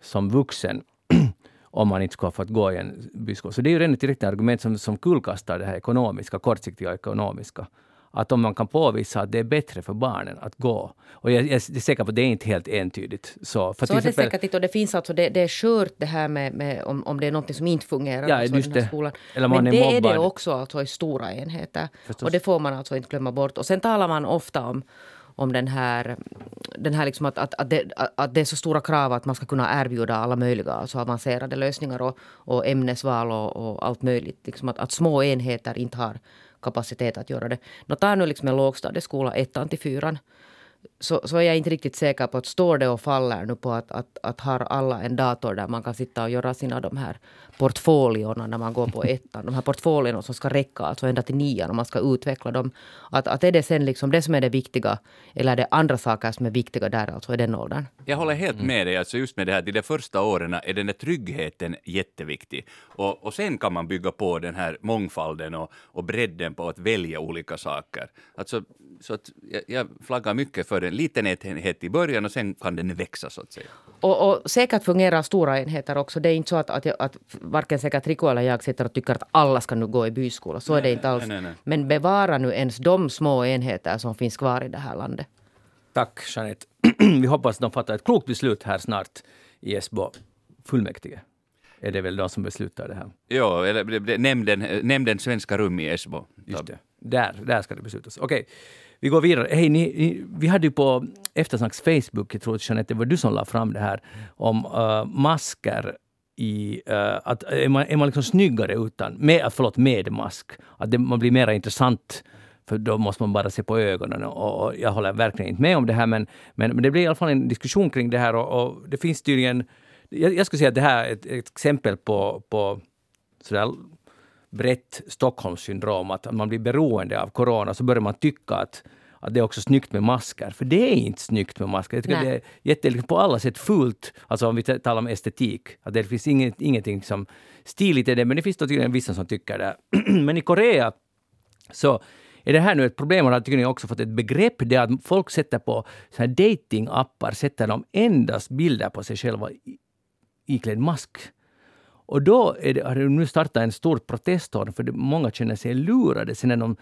som vuxen om man inte skulle ha fått gå i en byskola. Så det är ju redan ett direkt argument som, som kullkastar det här ekonomiska, kortsiktiga ekonomiska. Att om man kan påvisa att det är bättre för barnen att gå. Och jag, jag är säker på att det är inte helt entydigt. Så, för Så är det exempel- säkert inte. Och det finns alltså, det, det är skört det här med, med om, om det är något som inte fungerar Ja, alltså, i den här skolan. Eller man Men är det är det mobbad. också alltså i stora enheter. Förstås. Och det får man alltså inte glömma bort. Och sen talar man ofta om om den här, den här liksom att, att, att, det, att det är så stora krav att man ska kunna erbjuda alla möjliga alltså avancerade lösningar och, och ämnesval och, och allt möjligt. Liksom att, att små enheter inte har kapacitet att göra det. Nå, tar nu liksom en lågstadieskola, ettan till fyran så, så är jag inte riktigt säker på att står det och faller nu på att, att, att har alla en dator där man kan sitta och göra sina de här portfoliorna när man går på ettan. De här portfolierna som ska räcka alltså ända till nian och man ska utveckla dem. Att, att är det sen liksom det som är det viktiga eller är det andra saker som är viktiga där alltså i den åldern? Jag håller helt Mm. med dig, alltså just med det här, de första åren är den där tryggheten jätteviktig. Och, och sen kan man bygga på den här mångfalden och, och bredden på att välja olika saker. Alltså, så att jag, jag flaggar mycket för en liten enhet i början och sen kan den växa så att säga. Och, och säkert fungerar stora enheter också. Det är inte så att, att, att varken säkert Rico eller jag sitter och tycker att alla ska nu gå i byskola. Så är det inte alls. nej, nej. Men bevara nu ens de små enheter som finns kvar i det här landet. Tack Jeanette. Vi hoppas de fattar ett klokt beslut här snart i Esbo fullmäktige. Är det väl de som beslutar det här? Ja, eller nämnden, nämnden Svenska rum i Esbo. Just det. Där, där ska det beslutas. Okej, vi går vidare. Hej, ni, ni, vi hade ju på Eftersnacks Facebook, jag tror att Jeanette, det var du som la fram det här, om uh, masker i... Uh, att är man, är man liksom snyggare utan, med, eh, förlåt, med mask? Att det, man blir mer intressant för då måste man bara se på ögonen. Och, och jag håller verkligen inte med om det här, men, men, men det blir i alla fall en diskussion kring det här och, och det finns tydligen... Jag, jag skulle säga att det här är ett, ett exempel på, på sådär brett Stockholmssyndrom, att man blir beroende av corona, så börjar man tycka att, att det är också snyggt med masker. För det är inte snyggt med masker. Jag tycker Nej. det är jätte, liksom på alla sätt fult, alltså om vi talar om estetik. Att det finns inget, ingenting som stiligt i det, men det finns då tydligen vissa som tycker det. men i Korea så är det här nu ett problem och har tydligen också fått ett begrepp, det är att folk sätter på så här datingappar, sätter de endast bilder på sig själva i- iklädd mask. Och då är det, har det nu startat en stor proteststorm för det, många känner sig lurade sen när de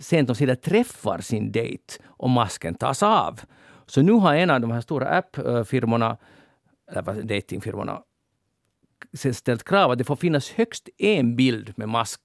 sent omsider träffar sin dejt och masken tas av. Så nu har en av de här stora appfirmorna, eller datingfirmorna, ställt krav att det får finnas högst en bild med mask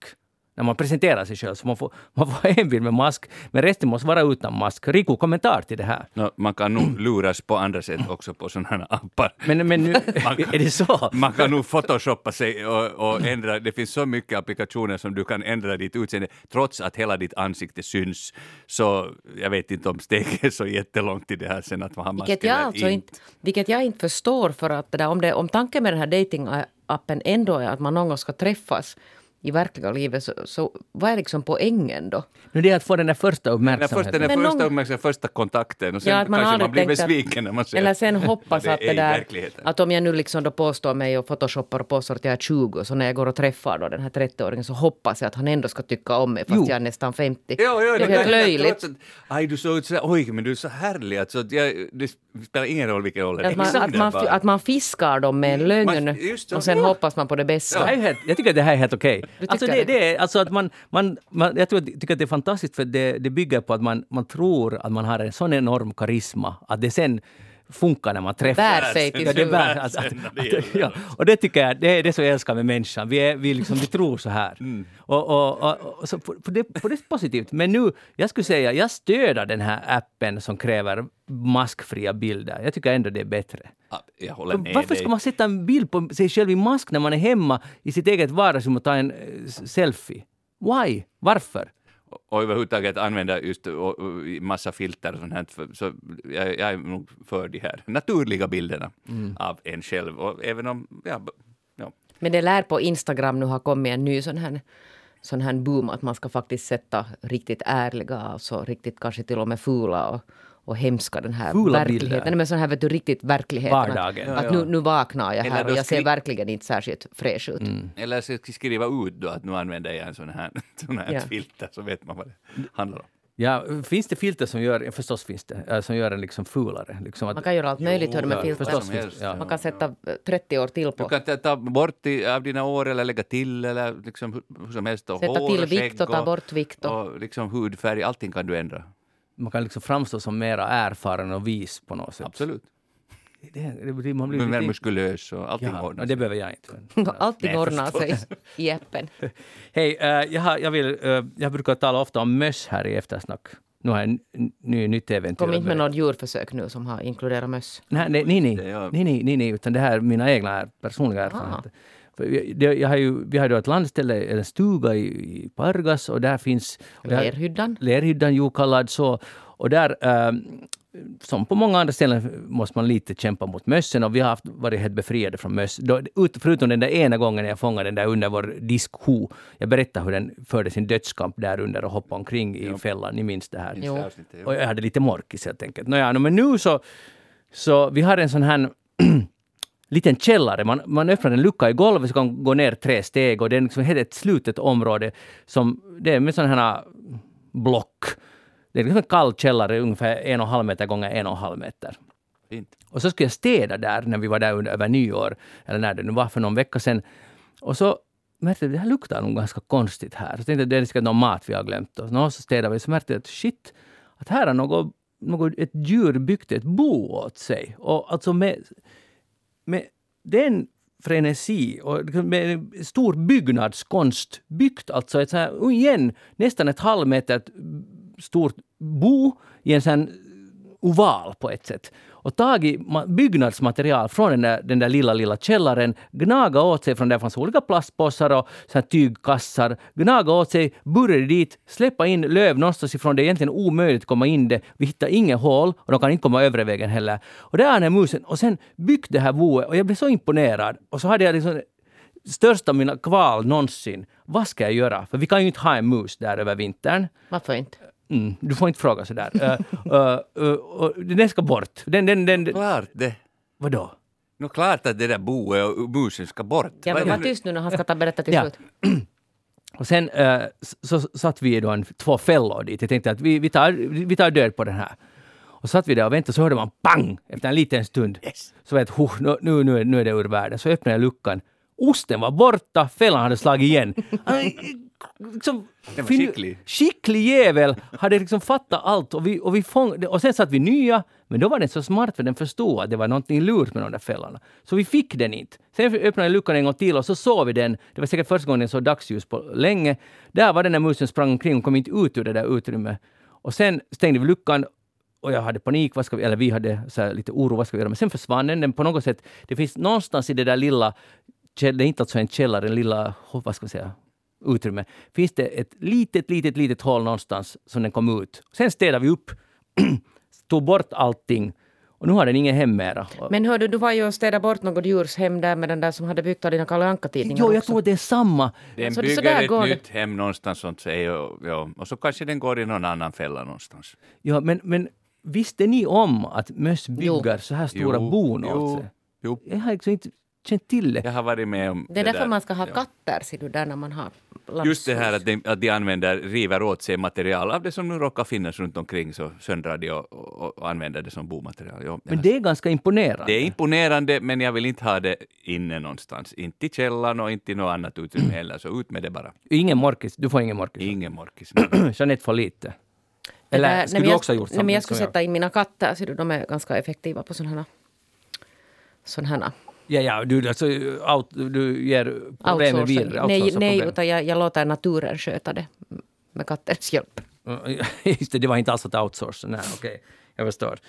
när man presenterar sig själv. Så man får, man får en bild med mask, men resten måste vara utan mask. Rico, kommentar till det här? Nå, man kan nog luras på andra sätt också på sådana här appar. Men, men nu, är det så? Man kan nog photoshoppa sig och, och ändra. Det finns så mycket applikationer som du kan ändra ditt utseende trots att hela ditt ansikte syns. Så jag vet inte om steget är så jättelångt i det här sen att man har mask Vilket jag, alltså inte, vilket jag inte förstår. för att det där, om, det, om tanken med den här datingappen ändå är att man någon gång ska träffas i verkliga livet, så, så vad är liksom poängen då? Nu det är att få den där första Den första, uppmärksamheten. den Men första någon- uppmärksamheten, första kontakten och sen Ja, att man kanske man blir tänkt att- besviken när man ser Eller sen hoppas vad att är det där, att om jag nu liksom då påstår mig och photoshoppar och påstår att jag är 20, så när jag går och träffar då den här 30-åringen så hoppas jag att han ändå ska tycka om mig fast Jo. jag är nästan 50. Jo, jo, det är helt löjligt. Aj, du såg ut så oj, men du är så härlig. Alltså, att jag, det spelar ingen roll vilken ålder. Att man, att, man, att man fiskar dem med en lögn Man- just så. och sen Ja. hoppas man på det Det bästa. helt, jag tycker att det här är helt okej. Du Alltså tycker det, det? det är, alltså att man, man, man, jag tror, tycker att det är fantastiskt för det, det bygger på att man, man tror att man har en sån enorm karisma att det sen funkar när man träffas. Bär sig till Ja, det bär, alltså, att, att, ja, och det tycker jag, det är det som jag älskar med människan. Vi, är, vi, liksom, vi tror så här. Mm. Och, och, och, och, så, för, det, för det är positivt. Men nu, jag skulle säga, jag stöder den här appen som kräver maskfria bilder. Jag tycker ändå det är bättre. Ja, jag håller med varför dig. ska man sätta en bild på sig själv i mask när man är hemma i sitt eget vardagsrum och ta en eh, selfie? Why? Varför? Och, och överhuvudtaget använda just och, och, massa filter och sånt här. Så jag, jag är nog för de här naturliga bilderna av en själv. Och även om, ja, ja. Men det lär på Instagram nu ha kommit en ny sån här, sån här boom att man ska faktiskt sätta riktigt ärliga, alltså riktigt kanske till och med fula och, och hemska den här Fula verkligheten. bilder. Nej, men sån här vet du, riktigt verkligheten. Vardagen. Att, att Ja, ja. nu, nu vaknar jag här och jag ser verkligen inte särskilt fräsch ut. Eller så skriva ut då att nu använder jag en sån här, sån här Ja. filter så vet man vad det handlar om. Ja, finns det filter som gör, förstås finns det, äh, som gör en liksom fulare? Liksom att, Man kan göra allt möjligt hör du, med filter. förstås finns. Ja. Man kan sätta eh, 30 år till Du på. kan ta- bort i, av dina år eller lägga till eller liksom hur, som helst. Och Sätta hår till vikt och ta bort vikt. Och, och liksom hudfärg, allting kan du ändra. Man kan liksom framstå som mera erfaren och vis på något sätt. Absolut. Det, det, blir- man blir mer lite... muskulös och allting Ja, ordnar det sig. behöver jag inte. allting Nej, ordnar sig i appen. Hej, eh, jag, jag, vill, eh, jag brukar tala ofta om möss här i eftersnack. Nu har jag en ny, nytt äventyr. Kom inte med något djurförsök nu som har inkluderat möss. Nej, nej, nej, nej, Det nej, nej, nej, nej, utan det här är mina egna personliga erfarenheter. Det, jag har ju, vi har ju ett landställe, en stuga i, i Pargas och där finns... och jag- Lerhyddan. Lerhyddan, ju kallad så. Och där, eh, som på många andra ställen, måste man lite kämpa mot mössen och vi har haft, varit helt befriade från möss. Då, ut, förutom den där ena gången jag fångade den där under vår diskho. Jag berättade hur den förde sin dödskamp där under och hoppade omkring i fällan. Ni minns det här? Minns Jo. Och jag hade lite morkis helt enkelt. Nåja, no, men nu så, så vi har en sån här liten källare. Man, man öppnar en lucka i golvet så kan gå ner tre steg och det är liksom helt ett slutet område som det är med sådana här block. Det är liksom en kall källare ungefär en och en halv meter gånger en och en halv meter. Fint. Och så skulle jag städa där när vi var där under, över nyår, eller när det nu var för någon vecka sedan. Och så märkte jag att det här luktar nog ganska konstigt här. Så tänkte jag det är säkert någon mat vi har glömt. Och så städade vi så märkte jag att shit, att här har något, något, ett djur byggt ett bo åt sig. Och alltså med, med den frenesi och med en stor byggnadskonst byggt alltså ett så här, igen, nästan ett halvmeter stort bo i en sån oval på ett sätt. Och tagit byggnadsmaterial från den där, den där lilla, lilla källaren, gnaga åt sig från där fanns olika plastpåsar och så här tygkassar, gnaga åt sig, burrade dit, släppa in löv någonstans ifrån. Det är egentligen omöjligt att komma in det. Vi hittar inget hål och de kan inte komma övre vägen heller. Och där är den här musen. Och sen byggt det här boet och jag blev så imponerad. Och så hade jag liksom största mina kval någonsin. Vad ska jag göra? För vi kan ju inte ha en mus där över vintern. Varför inte? Mm, du får inte fråga sådär. uh, uh, uh, uh, den ska bort. Den, den, den, den, Klart det. vadå? Nå klart att det där boet och musen ska bort. Ja, men var tyst nu när han ska ta berätta till Ja. slut. Och sen uh, så satt vi då en, två fällor dit. Jag tänkte att vi, vi, tar, vi tar död på den här. Och satt vi där och väntade så hörde man pang efter en liten stund. Yes. Så vet jag, nu, nu, nu är det ur världen. Så öppnade jag luckan. Osten var borta, fällan hade slagit igen. Liksom, Den var skicklig. Skicklig jävel! Hade liksom fattat allt. Och, vi, och, vi fång, och sen satt vi nya, men då var den så smart för den förstod att det var någonting lurt med de där fällorna. Så vi fick den inte. Sen öppnade jag luckan en gång till och så såg vi den. Det var säkert första gången jag såg dagsljus på länge. Där var den där musen sprang omkring och kom inte ut ur det där utrymmet. Och sen stängde vi luckan och jag hade panik, vad ska vi, eller vi hade så lite oro, vad ska vi göra? Men sen försvann den, den på något sätt. Det finns någonstans i det där lilla, det är inte alltså en källare, en lilla, vad ska vi säga, utrymme. Finns det ett litet, litet, litet hål någonstans som den kom ut. Sen städade vi upp, tog bort allting och nu har den ingen hem mera. Men hördu, du var ju och städade bort något djurs hem där med den där som hade byggt av dina Kalle Anka-tidningar Jo, jag också. tror det är samma. Den Så- så bygger där ett det. nytt hem någonstans sånt säger och, ja, och så kanske den går i någon annan fälla någonstans. Ja, men, men visste ni om att möss bygger så här stora Jo, bon åt jo, sig? jo. Jag har liksom inte känt till det. Jag har varit med om Det är därför där. man ska ha Ja. katter, ser du, där när man har Just det här att de, att de använder, river åt sig material av det som nu råkar finnas runt omkring så söndrar de och, och, och använder det som bomaterial. Ja, Men det är ganska imponerande. det är imponerande men jag vill inte ha det inne någonstans. Inte i källaren och inte i något annat utrymme heller, så ut med det bara. Ingen morkis, du får ingen morkis. Ingen morkis. Jeanette får lite. Det Eller där- skulle du jag- också ha gjort Nej, men jag skulle sätta in mina katter, ser du, de är ganska effektiva på sådana här sådana här Ja, ja, du, alltså, out, du ger problemen outsourcing. vidare. Nej, nej problem. utan jag, jag låter naturen sköta det med kattens hjälp. Mm, Just det, det var inte alls att outsourca. Nej, okej. Jag förstår.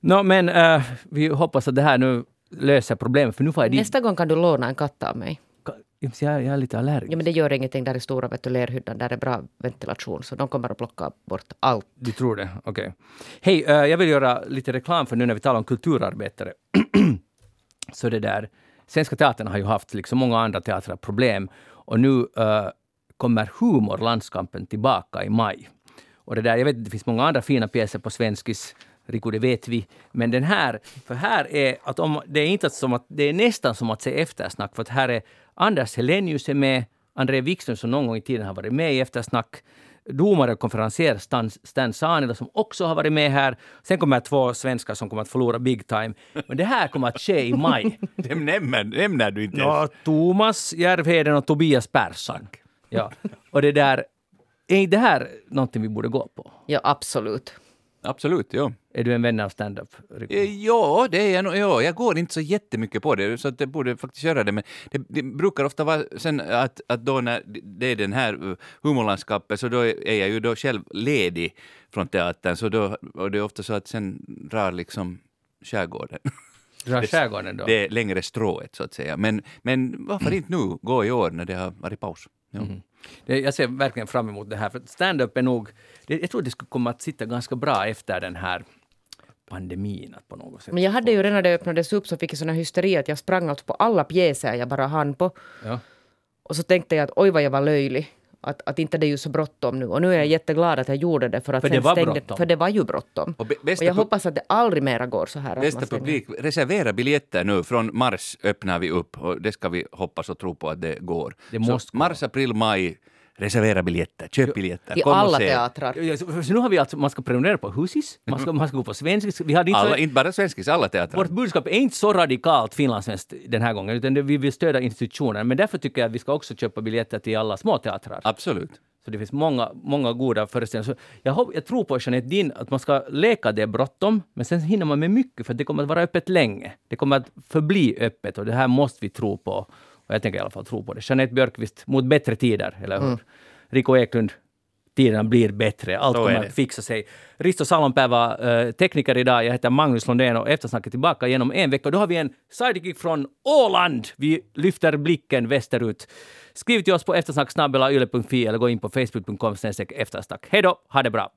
Nå, men eh, vi hoppas att det här nu löser problemet, för nu får jag dit... Nästa gång kan du låna en katt av mig. Jag, jag är lite allergisk. Ja, men det gör ingenting. Där är stora vet du, lerhyddan, där är bra ventilation. Så de kommer att plocka bort allt. Du tror det? Okej. Okay. Hej, uh, jag vill göra lite reklam för nu när vi talar om kulturarbetare. så det där, Svenska Teatern har ju haft, liksom många andra teatrar, problem. Och nu uh, kommer humorlandskampen tillbaka i maj. Och det där, jag vet det finns många andra fina pjäser på svenskis. Rico, det vet vi. Men den här, för här är att om, det är inte som att, det är nästan som att se eftersnack. För att här är Anders Helenius är med, André Wikström som någon gång i tiden har varit med i eftersnack. Domare och konferenser Stan, Stan Sanila som också har varit med här. Sen kommer två svenskar som kommer att förlora big time. Men det här kommer att ske i maj. Dem nämner, nämner du inte ens. No, Thomas Järvheden och Tobias Persson. Ja. Och det där, är det här någonting vi borde gå på? Ja, absolut. Absolut, ja. Är du en vän av stand-up? Eh, ja, det är jag nog. Ja, jag går inte så jättemycket på det, så att jag borde faktiskt göra det. Men det, det brukar ofta vara sen att, att då när det är den här uh, humorlandskapet, så då är jag ju då själv ledig från teatern. Så då, och det är ofta så att sen drar liksom skärgården. Drar skärgården då? Det längre strået, så att säga. Men, men varför inte nu gå i år när det har varit paus? Ja. Mm. Det, jag ser verkligen fram emot det här, för stand-up är nog... Det, jag tror det skulle komma att sitta ganska bra efter den här pandemin. På något sätt. Men jag hade ju redan när det öppnades upp så fick jag sån hysteri att jag sprang alltså på alla pjäser jag bara hann på. Ja. Och så tänkte jag att oj vad jag var löjlig att, att inte det är ju så bråttom nu. Och nu är jag jätteglad att jag gjorde det för att för det var stängde, För det var ju bråttom. Och, och jag hoppas att det aldrig mera går så här. Bästa publik, reservera biljetter nu. Från mars öppnar vi upp och det ska vi hoppas och tro på att det går. Det måste så mars, april, maj Reservera biljetter, köp biljetter. I alla teatrar. Ja, så, så nu har vi alltså, man ska prenumerera på Husis, man ska, man ska gå på Svenskis. Vi hade inte, alla, inte bara Svenskis, alla teatrar. Vårt budskap är inte så radikalt finlandssvenskt den här gången, utan det, vi vill stödja institutionen. Men därför tycker jag att vi ska också köpa biljetter till alla små teatrar. Absolut. Så det finns många, många goda föreställningar. Så jag, jag tror på Jeanette Din att man ska leka det bråttom, men sen hinner man med mycket för det kommer att vara öppet länge. Det kommer att förbli öppet och det här måste vi tro på. Och jag tänker i alla fall tro på det. Jeanette Björkqvist, mot bättre tider, eller hur? Mm. Rico Eklund, tiderna blir bättre. Allt kommer att fixa sig. Risto Salonpää var uh, tekniker idag. Jag heter Magnus Lundén och eftersnacket tillbaka genom en vecka. Då har vi en sidekick från Åland. Vi lyfter blicken västerut. Skriv till oss på eftersnacksnabelayle.fi eller gå in på facebook.com eftersnack. Hej då, ha det bra!